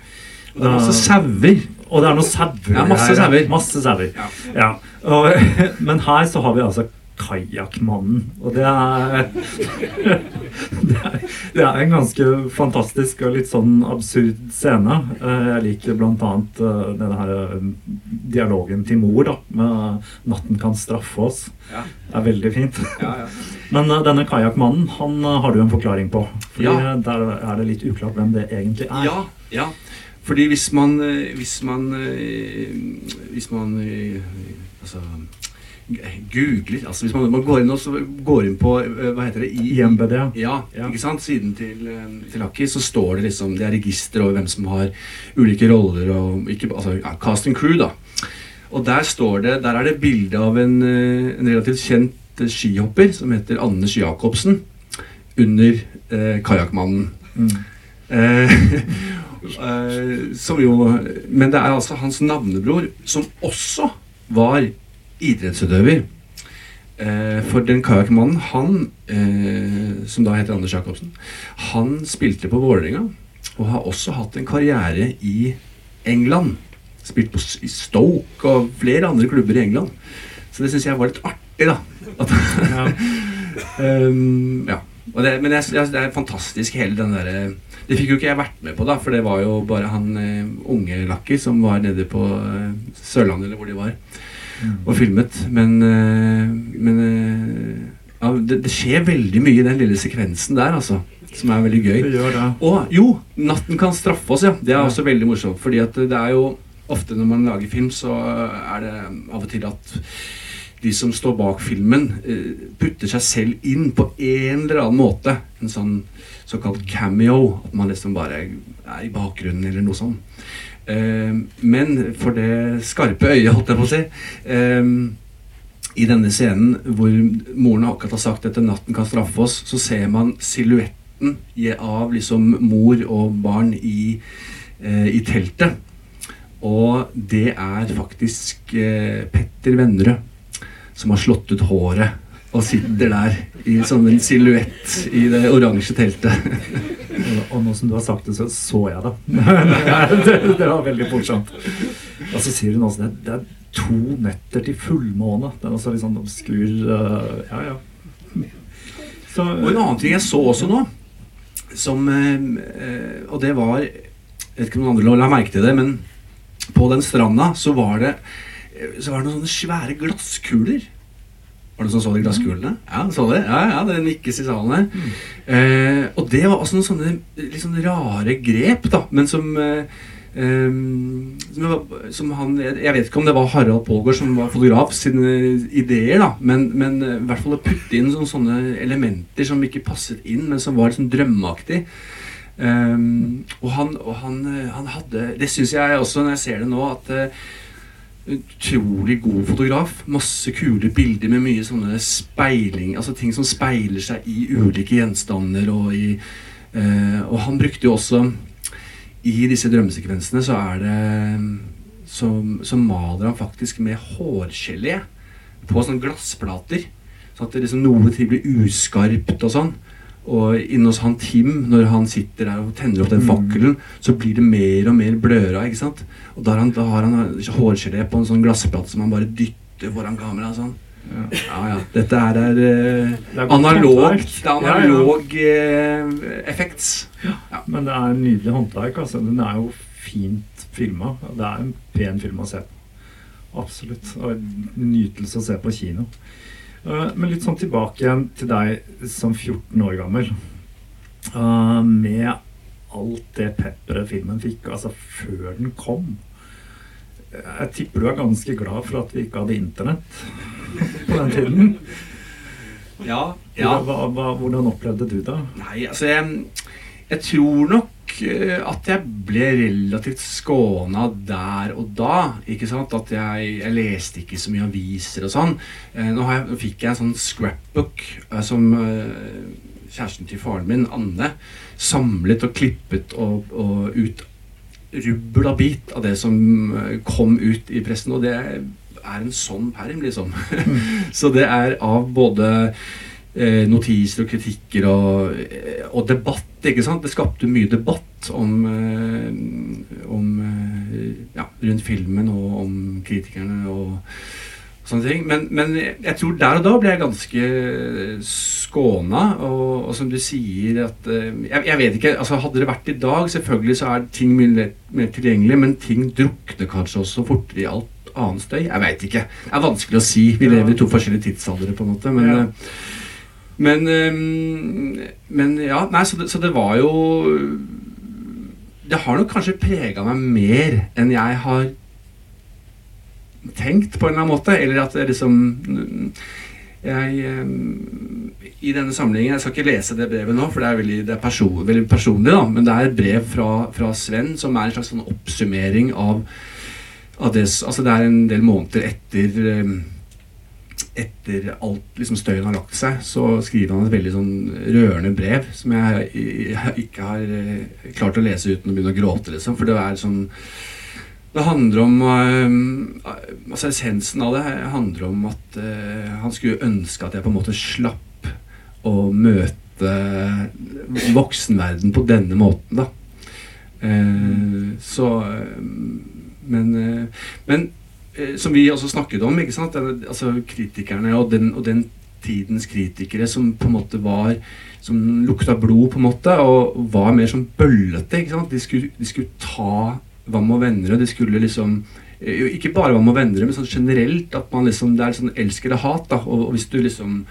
Og det er masse Eh, sauer. Og det er noen sauer. Ja, masse her. Masse sauer. Ja. Og, men her så har vi altså Kajakkmannen. Og det er, det er Det er en ganske fantastisk og litt sånn absurd scene. Eh, Jeg liker bl.a. denne her eh, dialogen til mor da, med 'Natten kan straffe oss'. Ja. Det er veldig fint. Ja, ja. Men eh, denne kajakkmannen han eh, har du en forklaring på. Fordi Ja. eh, Der er det litt uklart hvem det egentlig er. Ja, ja. Fordi hvis man eh, Hvis man eh, Hvis man eh, Altså googler altså Hvis man, man går inn også, går inn på Hva heter det? IMBD. Ja, ikke sant? Siden til, til Aki, så står det liksom Det er register over hvem som har ulike roller og ikke, altså, ja, Cast and crew, da. Og der står det Der er det bilde av en, en relativt kjent skihopper som heter Anders Jacobsen under eh, Kajakkmannen. Mm. eh, som jo Men det er altså hans navnebror, som også var idrettsutøver. Eh, for den kajakkmannen, han, eh, som da heter Anders Jacobsen, han spilte på Vålerenga og har også hatt en karriere i England. Spilt på, i Stoke og flere andre klubber i England. Så det syns jeg var litt artig, da. At, um, ja. Det, men jeg, jeg, det er fantastisk hele den derre Det fikk jo ikke jeg vært med på, da, for det var jo bare han uh, unge Lakki som var nede på uh, Sørlandet, eller hvor de var, og filmet. Men, uh, men ja, det, det skjer veldig mye i den lille sekvensen der, altså. Som er veldig gøy. Og jo, 'Natten kan straffe oss', ja. Det er også veldig morsomt. Fordi at det er jo ofte når man lager film, så er det av og til at de som står bak filmen, eh, putter seg selv inn på en eller annen måte. En sånn såkalt cameo. At man liksom bare er i bakgrunnen, eller noe sånt. Eh, men for det skarpe øyet, holdt jeg på å si eh, I denne scenen hvor moren akkurat har sagt at 'natten kan straffe oss', så ser man silhuetten av liksom mor og barn i, i teltet. Og det er faktisk Petter Vennerød som har slått ut håret og sitter der i sånn en silhuett i det oransje teltet. Og- nå som du har sagt det, så så jeg det. det, det var veldig morsomt. Og så sier hun også det, det er to netter til fullmåne. Det er også litt sånn obskur øh, Ja, ja. Så, Og en annen ting jeg så også nå, som eh, Og det var Jeg vet ikke om noen andre la merke til det, men på den stranda så var det Så var det noen sånne svære glasskuler. Var det noen som så de glasskulene? Ja, så det? Ja, ja, det nikkes i salen her. Eh, og det var også noen sånne litt sånn rare grep, da, men som eh, Um, som, som han, Jeg vet ikke om det var Harald Pålgaard som var fotograf sine ideer, da, men, men eh, i hvert fall å putte inn sånne, sånne elementer som ikke passet inn, men som var sånn drømmeaktig. Um, og han, og han, han hadde Det syns jeg også når jeg ser det nå, at utrolig god fotograf. Masse kule bilder med mye sånne speiling, altså ting som speiler seg i ulike gjenstander. Og, i, eh, og han brukte jo også I disse drømmesekvensene så er det Så, så maler han faktisk med hårgelé på sånne glassplater. Så at det liksom noe til blir uskarpt og sånn. Og inne hos han Tim, når han sitter der og tenner opp den fakkelen, så blir det mer og mer bløra. ikke sant? Og da har han, da har han hårgelé på en sånn glassplate som han bare dytter foran kameraet. sånn. Ja, ja. Dette er, er, eh, Det er analog, det er Ja, ja. analog eh, effects. Men det er en nydelig håndverk. Altså. Den er jo fint filma. Det er en pen film å se på. Absolutt. Og en nytelse å se på kino. Eh, Men litt sånn tilbake igjen til deg som 14 år gammel. Eh, Med alt det pepperet filmen fikk, altså før den kom. Jeg tipper du er ganske glad for at vi ikke hadde internett på den tiden. Ja, ja. Hva, hva, hvordan opplevde du det? Nei, altså jeg, jeg tror nok eh, at jeg ble relativt skåna der og da. Ikke sant? At jeg, jeg leste ikke så mye aviser og sånn. Eh, nå, har jeg, nå fikk jeg en sånn scrapbook eh, som eh, kjæresten til faren min, Anne, samlet og klippet og, og ut rubbel og bit av det som eh, kom ut i pressen. Og det er en sånn perm, liksom. Så det er av både eh, notiser og kritikker og, eh, og debatt. Ikke sant? Det skapte mye debatt om, eh, om eh, ja, rundt filmen og om kritikerne og sånne ting. Men, men jeg tror der og da ble jeg ganske skåna. Og, og som du sier at eh, jeg, jeg vet ikke, altså Hadde det vært i dag, selvfølgelig så er ting mye mer, mer tilgjengelig, men ting drukner kanskje også fortere i alt annen støy. Jeg veit ikke. Det er vanskelig å si. Vi lever i to forskjellige tidsaldre, på en måte. Men, Ja. Men, eh, men ja, nei, så det, så det var jo Det har nok kanskje prega meg mer enn jeg har tenkt, på en eller annen måte. Eller at det liksom jeg, eh, I denne samlingen Jeg skal ikke lese det brevet nå, for det er veldig, det er person, veldig personlig. da Men det er et brev fra, fra Sven som er en slags sånn oppsummering av, av det Altså det er en del måneder etter eh, etter alt liksom støyen har lagt seg, så skriver han et veldig sånn rørende brev som jeg, jeg ikke har eh, klart å lese uten å begynne å gråte, liksom. For det er sånn Det handler om eh, Altså essensen av det handler om at uh, han skulle ønske at jeg på en måte slapp å møte voksenverden på denne måten, da. Eh, så Men, men som vi også snakket om, ikke sant? Altså kritikerne og den, og den tidens kritikere som på en måte var Som lukta blod, på en måte, og var mer sånn bøllete. ikke sant? De skulle, de skulle ta Vam og venner, og de skulle liksom eh, Ikke bare Vam og venner, men sånn generelt at man liksom Det er sånn elsk eller hat, da. Og, og hvis du liksom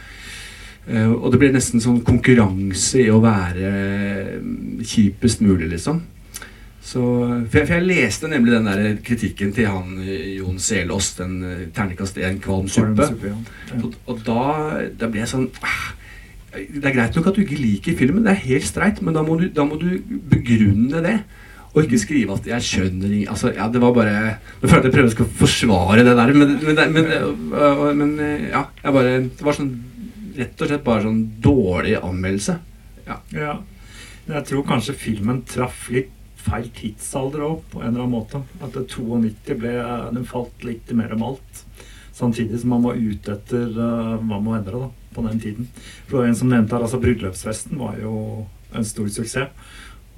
eh, og det blir nesten sånn konkurranse i å være eh, kjipest mulig, liksom. Så, for, jeg, for jeg leste nemlig den der kritikken til han eh, Jon Selås, den uh, terningkast 1 kvalm suppe. Ja. Og, og da, da ble jeg sånn ah, Det er greit nok at du ikke liker filmen, det er helt streit, men da må du, da må du begrunne det. Og ikke skrive at 'jeg skjønner altså, ja, Det var bare Nå føler jeg prøver å forsvare det der, men, men, men, øh, men ja. Jeg bare, det var sånn rett og slett bare sånn dårlig anmeldelse. Ja. Ja. Jeg tror kanskje filmen traff litt feil tidsalder òg, på en eller annen måte. At 92 ble Den falt litt mer om alt. Samtidig som man var ute etter uh, hva må endre da, på den tiden. For det var en som nevnte her, altså Bryllupsfesten var jo en stor suksess.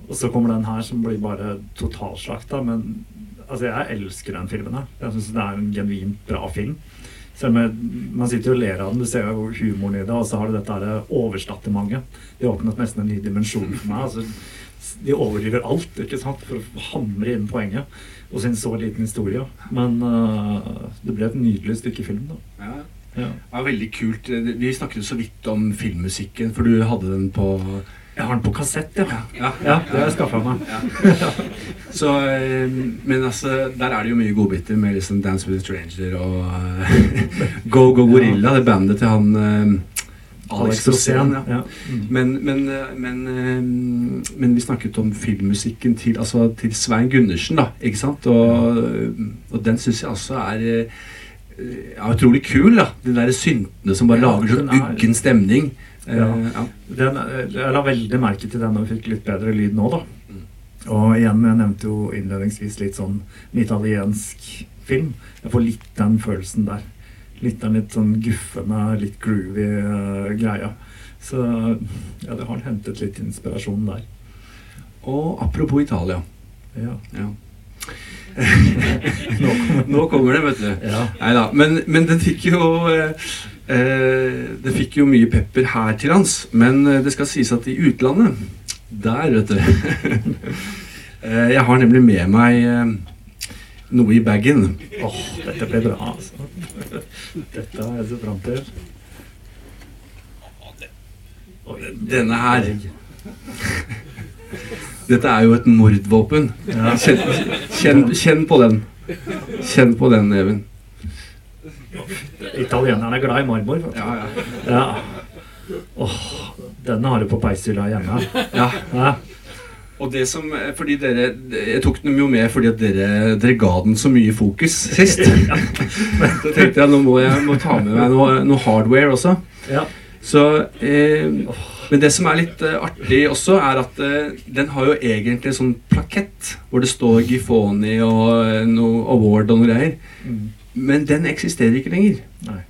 Og så kommer den her som blir bare totalslakta. Men altså, jeg elsker den filmen her. Jeg syns det er en genuint bra film. Selv om man sitter og ler av den, du ser jo humoren i det, og så har du dette overstattementet. Det åpnet nesten en ny dimensjon for meg. altså de overdriver alt ikke sant, for å hamre inn poenget og sin så liten historie. Men uh, det ble et nydelig stykke film. da. Ja. Ja. Var veldig kult. Vi snakket jo så vidt om filmmusikken, for du hadde den på Jeg har den på kassett, ja. Ja, Ja, det har jeg skaffa meg. Så, eh, men altså, der er det jo mye godbiter med liksom Dance with a Stranger og eh, Go Go Gorilla, det bandet til han eh, Alex Rosén. Ja. ja. Mm. Men, men, eh, men, eh, men vi snakket om filmmusikken til, altså, til Svein Gundersen, da. Ikke sant? Og, og den syns jeg også er eh, ja, utrolig kul. da De der syntene som bare Ja, lager sånn uggen stemning. Eh, Ja. Den, eh, jeg la veldig merke til den da vi fikk litt bedre lyd nå, da. Mm. Og igjen, jeg nevnte jo innledningsvis litt sånn en italiensk film. Jeg får litt den følelsen der. Litt den litt sånn guffende, litt groovy uh, greia. Så ja, det har hentet litt inspirasjon der. Og apropos Italia. Ja. Ja. Nå kommer- Nå kommer det, vet du. Ja. Neida, Men, men den fikk jo eh, eh, Den fikk jo mye pepper her til lands. Men eh, det skal sies at i utlandet Der, vet du eh, Jeg har nemlig med meg eh, noe i bagen. Åh, dette ble bra, altså. Dette har jeg sett fram til. Denne her. Dette er jo et mordvåpen. Kjenn, kjenn, kjenn på den. Kjenn på den, Even. Italienerne er glad i marmor. Ja, ja. Ja. Åh, denne har du på peishylla hjemme. Ja. Ja. Og det som, eh, fordi dere, Jeg tok den jo med fordi at dere, dere ga den så mye fokus sist. Så tenkte jeg nå må jeg må ta med meg noe, noe hardware også. Ja. Så, eh, men det som er litt eh, artig også, er at eh, den har jo egentlig en sånn plakett hvor det står Gifoni og eh, noe award og noe greier. Mm. Men den eksisterer ikke lenger. Nei.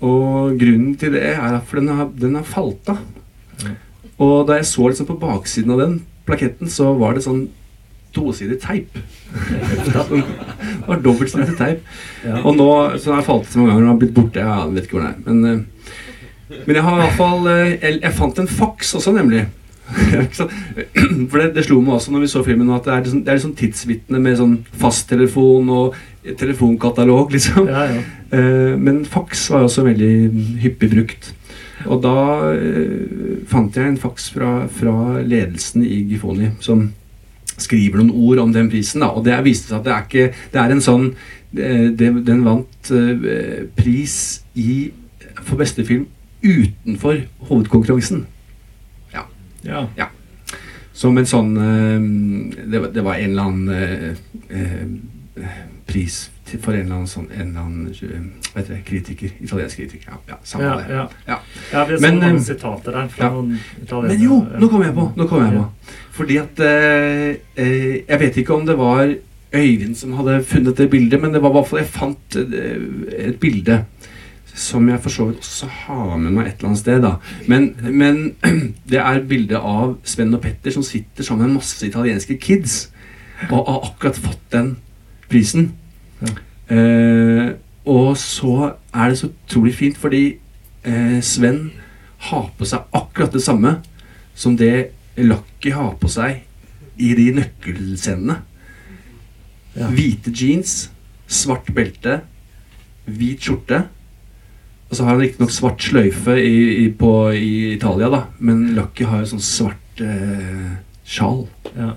Og grunnen til det er at den har, den har falt av. Og da jeg så liksom på baksiden av den plaketten, så var det sånn tosidig teip. det var dobbeltsidig teip. Ja. Og nå så har jeg falt så mange ganger og har blitt borte. Jeg vet ikke hvor den er. Men, eh, men jeg har i hvert fall eh, Jeg, jeg fant en faks også, nemlig. For det, det slo meg også når vi så filmen at det er, liksom, det er liksom tidsvitne med sånn fasttelefon og telefonkatalog, liksom. Ja, ja. Eh, men faks var også veldig hyppig brukt. Og da eh, fant jeg en faks fra, fra ledelsen i Gifoni som skriver noen ord om den prisen. Da. Og det viste seg at det er ikke Det er en sånn eh, det, Den vant eh, pris i, for beste film utenfor hovedkonkurransen. Ja. Ja. ja. Som en sånn det, var- en eller annen eh, eh, pris for en eller annen sånn en eller annen vet hva kritiker. Italiensk kritiker. Ja, ja, samme Ja, det. ja. Ja. Ja, vi så Men, noen eh, sitater der fra noen italienere. Men jo, nå kommer jeg på! Nå kommer jeg på. Fordi at eh, eh, Jeg vet ikke om det var Øyvind som hadde funnet det bildet, men det var i hvert fall jeg fant eh, et bilde som jeg for så vidt også har med meg et eller annet sted. da Men, men det er bilde av Sven og Petter som sitter sammen med masse italienske kids og har akkurat fått den prisen. Ja. Eh, og så er det så utrolig fint, fordi eh, Sven har på seg akkurat det samme som det Lucky har på seg i de nøkkelscenene. Hvite jeans, svart belte, hvit skjorte. Og så har han riktignok svart sløyfe i, i, på, i Italia, da. Men Lucky har jo sånn svart eh, sjal. Ja.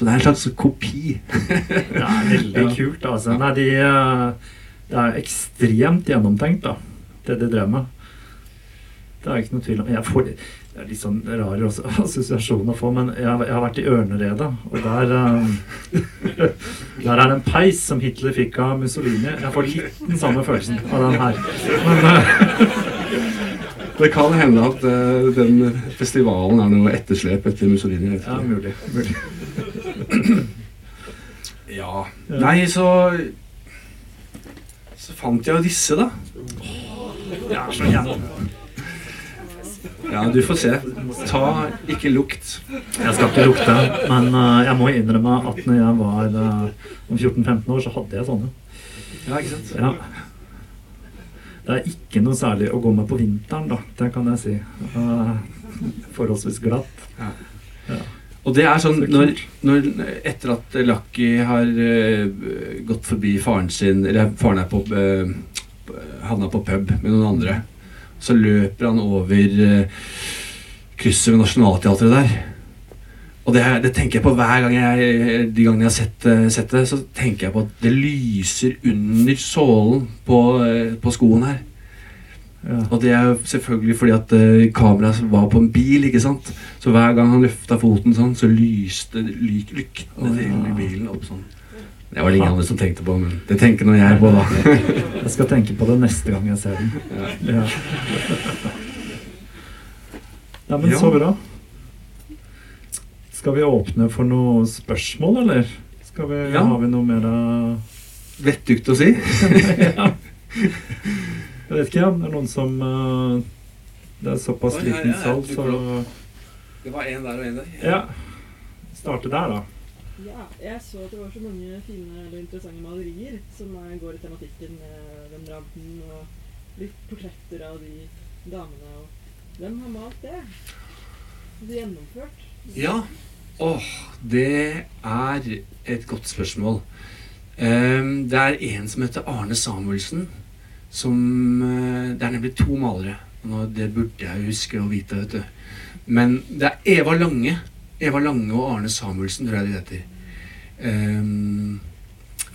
Så det er en slags kopi. Det er veldig kult, altså. Nei, de, eh, det er ekstremt gjennomtenkt, da, det de drev med. Det er ikke noe tvil om. Jeg får, det er litt sånn rar ass- assosiasjon å få, men jeg, har- jeg har vært i Ørneredet, og der um, Der er det en peis som Hitler fikk av Mussolini. Jeg får litt den samme følelsen av den her. Men uh, Det kan hende at uh, den festivalen er noe etterslep etter Mussolini. Ja, mulig. mulig. Ja. Nei, så Så fant jeg jo disse, da. Jeg er så gjennom. Ja, du får se. Ta ikke lukt. Jeg skal ikke lukte, men eh, jeg må innrømme at når jeg var eh, om 14-15 år, så hadde jeg sånne. Ja, ikke sant? Ja. Det er ikke noe særlig å gå med på vinteren, da. Det kan jeg si. Eh, forholdsvis glatt. Ja. Og det er sånn når, når Etter at Lucky har uh, gått forbi faren sin Eller faren er på uh, havna på pub med noen andre, så løper han over uh, krysset ved Nationaltheatret der. Og det, det tenker jeg på hver gang jeg De gangene jeg har sett, eh, sett det, så tenker jeg på at det lyser under sålen på, eh, på skoen her. Og det er selvfølgelig fordi at uh, kameraet var på en bil, ikke sant. Så hver gang han løfta foten sånn, så lyste ly lyktene til bilen opp sånn. Det var det ingen andre som tenkte på, men det tenker nå jeg på, da. Jeg skal tenke på det neste gang jeg ser den. Ja. Ja, men Ja. så bra. Skal vi åpne for noen spørsmål, eller? Skal vi, Ja. Har vi noe mer uh... Vettugt å si. ja. Jeg vet ikke, det er noen som uh, Det er såpass Oi, liten ja, sal, så Det var en der og en der. Ja. Starte der, da. Ja, jeg så at det var så mange fine eller interessante malerier som går i tematikken med den radden og litt portretter av de damene. Og hvem har malt det? Det er gjennomført. Ja. Åh, det er et godt spørsmål. Um, det er en som heter Arne Samuelsen. Som eh, Det er nemlig to malere. og det burde jeg huske å vite, vet du. Men det er Eva Lange. Eva Lange og Arne Samuelsen, tror jeg de heter. Um,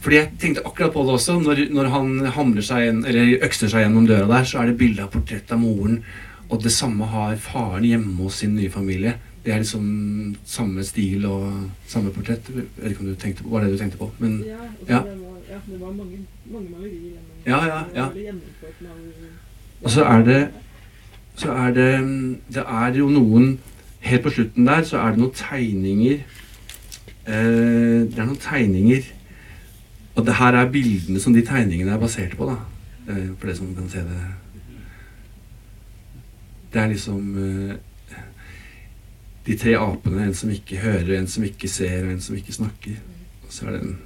fordi jeg tenkte akkurat på det også. Når, når han seg inn, eller økser seg gjennom døra der, så er det bilde av portrett av moren. Og det samme har faren hjemme hos sin nye familie. Det er liksom samme stil og samme portrett. Jeg vet ikke om du tenkte på, var det du tenkte på. Men Ja, ja. Det, var, det mange, mange malerier. gjennom- Ja, ja, ja. gjennomført. Og så er det Så er det Det er jo noen Helt på slutten der så er det noen tegninger eh, Det er noen tegninger Og det her er bildene som de tegningene er basert på, da. Eh, for det som kan se det Det er liksom eh, de tre apene. En som ikke hører, en som ikke ser, og en som ikke snakker. Og så er den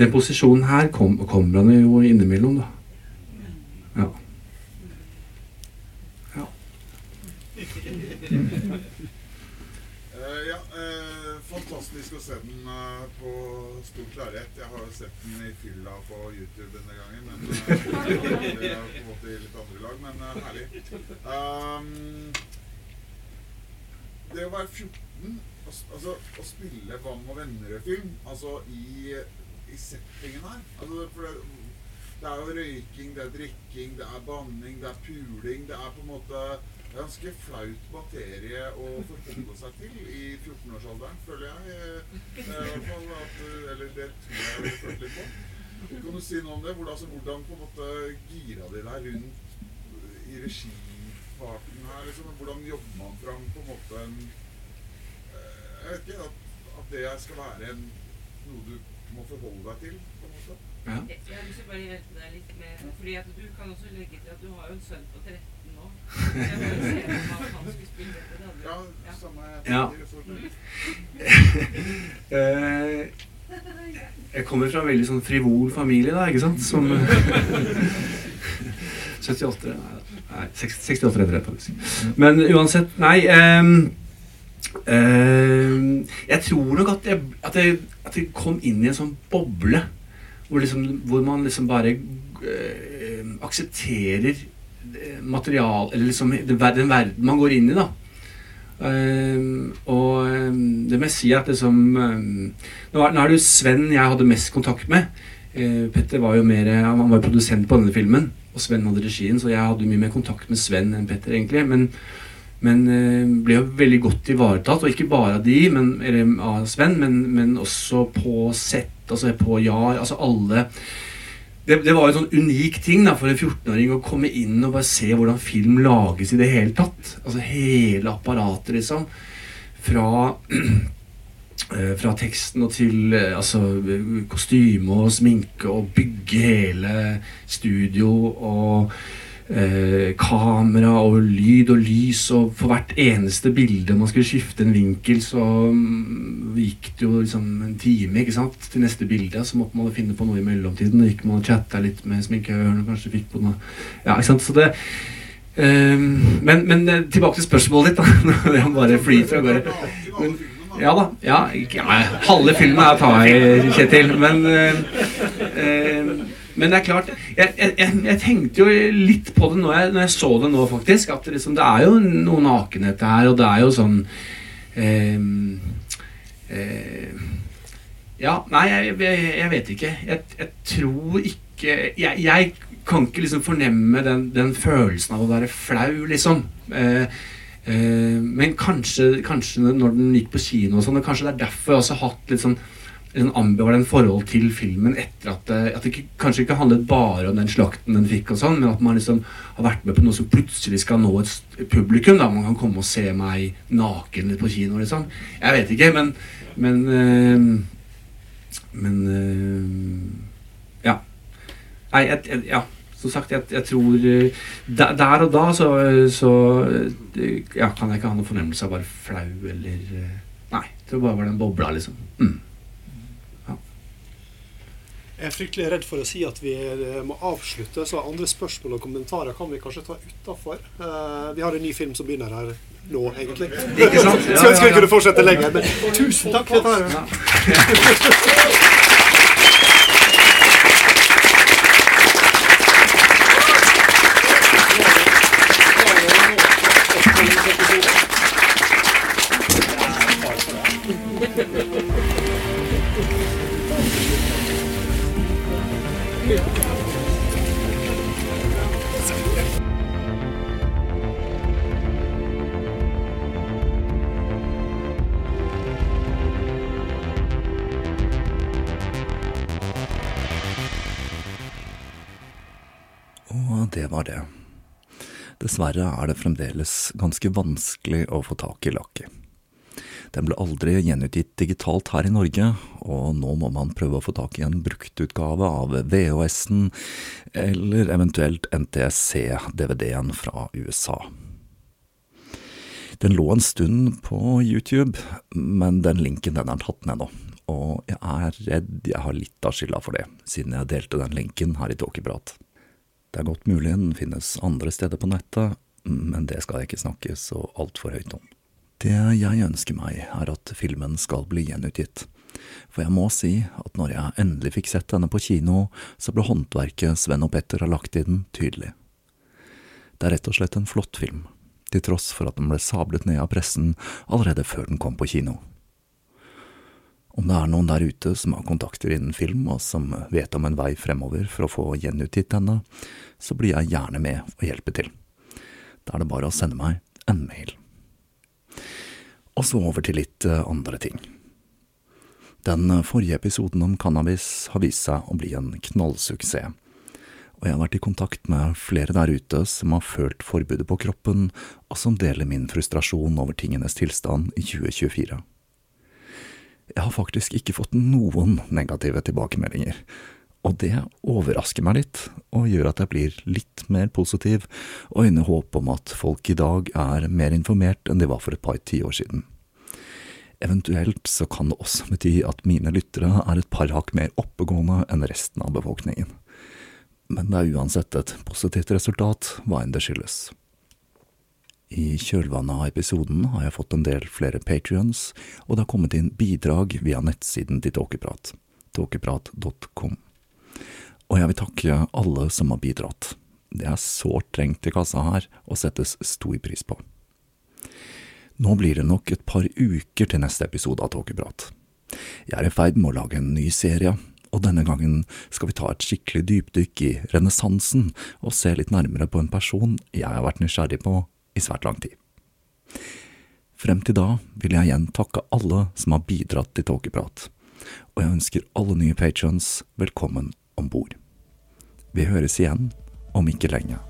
Den posisjonen her kom, kommer han jo innimellom, da. Ja. Ja. ja, eh, fantastisk å se den eh, på stor klarhet. Jeg har jo sett den i fylla på YouTube denne gangen, men eh, det er på en måte i litt andre lag, men eh, herlig. Um, det å være 14, og altså å spille Vam og Vennerød-film, altså i, i settingen her altså, for det, det er jo røyking, det er drikking, det er banning, det er puling. Det er på en måte ganske flaut materie å forholde seg til i 14-årsalderen, føler jeg. Eh, fall at, eh, eller det tror jeg jeg følte litt på. Kan du si noe om det? Hvordan, altså, hvordan på en måte gira de deg rundt i regiparten her? Liksom? Hvordan jobber man fram på en måte en eh, Jeg vet ikke, at, at det skal være en, noe du må forholde deg til, på en måte? Ja. Jeg jeg har lyst til å bare hjelpe deg litt med Fordi at du kan også legge til at du har jo en sønn på 13 nå. Jeg bare ser at han skulle spille dette. Det hadde Ja, samme Ja. Eh, jeg kommer fra en veldig sånn frivol familie, da, ikke sant? Som 78 nei, Nei, 68 rett, det, faktisk. Men uansett, nei Um, um, Jeg tror nok at jeg, at, jeg, at vi kom inn i en sånn boble hvor, liksom, hvor man liksom bare øh, aksepterer eh, material Eller liksom den, verden man går inn i, da. Uh, og det må jeg si at liksom ehm, nå, er, nå er det jo Sven jeg hadde mest kontakt med. Uh, Petter var jo mer Han var jo produsent på denne filmen, og Sven hadde regien, så jeg hadde mye mer kontakt med Sven enn Petter, egentlig. Men, men eh, ble jo veldig godt ivaretatt, og ikke bare av de, men, eller av Sven, men, men også på sett, altså på JAR, altså alle det, det var en sånn unik ting da, for en 14-åring å komme inn og bare se hvordan film lages i det hele tatt. Altså hele apparatet, liksom. Fra, eh, fra teksten og til eh, altså, kostyme og sminke og bygge hele studio og eh, kamera og lyd og lys og for hvert eneste bilde man skulle skifte en vinkel, så mm, gikk det jo liksom en time ikke sant, til neste bilde. Så måtte man finne på noe i mellomtiden. Gikk man og chatta litt med sminkøren og kanskje fikk på noe Ja, ikke sant. Så det ehm, men, men eh, tilbake til spørsmålet ditt, da. Når han bare flyter av gårde. Ja da. Ja, ja, halve filmen er ta i, Kjetil. Men eh, eh, men det er klart, jeg, jeg, jeg, tenkte jo litt på det når jeg, når jeg så det nå, faktisk. At det, liksom, det er jo noe nakenhet her, og det er jo sånn eh, eh, Ja, nei, jeg, jeg, vet ikke. Jeg, tror ikke jeg kan ikke liksom fornemme den, den følelsen av å være flau, liksom. Eh, eh, men kanskje, kanskje når den gikk på kino og sånn, og kanskje det er derfor jeg også har hatt litt sånn en ambivalent forhold til filmen etter at det, at det kanskje ikke handlet bare om den slakten den fikk, og sånn, men at man liksom har vært med på noe som plutselig skal nå et publikum. da, Man kan komme og se meg naken på kino, liksom. Jeg vet ikke, men Men, øh, men øh, Ja. Nei, jeg, jeg, ja. Som sagt, jeg, jeg tror eh, der, der og da så, så eh, ja, kan jeg ikke ha noen fornemmelse av bare flau eller eh, Nei. Jeg tror bare var den bobla, liksom. Mm. Jeg er fryktelig redd for å si at vi eh, må avslutte, så andre spørsmål og kommentarer kan vi kanskje ta utafor. vi har en ny film som begynner her nå, egentlig. Ikke sant? Ja, ja, ja. Så ønsker vi kunne fortsette lenger, men tusen takk for dette. Var det. Dessverre er det fremdeles ganske vanskelig å få tak i Lucky. Den ble aldri gjenutgitt digitalt her i Norge, og nå må man prøve å få tak i en bruktutgave av VHS-en, eller eventuelt NTSC-DVD-en fra USA. Den lå en stund på YouTube, men den linken den er tatt ned nå, og jeg er redd jeg har litt av skylda for det, siden jeg delte den linken her i Tåkeprat. Det er godt mulig den finnes andre steder på nettet, men det skal jeg ikke snakke så altfor høyt om. Det jeg ønsker meg, er at filmen skal bli gjenutgitt. For jeg må si at når jeg endelig fikk sett denne på kino, så ble håndverket Sven og Petter har lagt i den, tydelig. Det er rett og slett en flott film, til tross for at den ble sablet ned av pressen allerede før den kom på kino. Om det er noen der ute som har kontakter innen film, og som vet om en vei fremover for å få gjenutgitt denne, så blir jeg gjerne med og hjelper til. Da er det bare å sende meg en mail. Og så over til litt eh, andre ting. Den forrige episoden om cannabis har vist seg å bli en knallsuksess, og jeg har vært i kontakt med flere der ute som har følt forbudet på kroppen, og som deler min frustrasjon over tingenes tilstand i 2024. Jeg har faktisk ikke fått noen negative tilbakemeldinger, og det overrasker meg litt, og gjør at jeg blir litt mer positiv og øyner håp om at folk i dag er mer informert enn de var for et par tiår siden. Eventuelt så kan det også bety at mine lyttere er et par hakk mer oppegående enn resten av befolkningen. Men det er uansett et positivt resultat, hva enn det skyldes. I kjølvannet av episoden har jeg fått en del flere patrions, og det har kommet inn bidrag via nettsiden til Tåkeprat, tåkeprat.com. Og jeg vil takke alle som har bidratt. Det er sårt trengt i kassa her, og settes stor pris på. Nå blir det nok et par uker til neste episode av Tåkeprat. Jeg er i ferd med å lage en ny serie, og denne gangen skal vi ta et skikkelig dypdykk i renessansen og se litt nærmere på en person jeg har vært nysgjerrig på i svært lang tid. Frem til da vil jeg igjen takke alle som har bidratt til Tåkeprat, og jeg ønsker alle nye patrons velkommen om bord. Vi høres igjen om ikke lenge.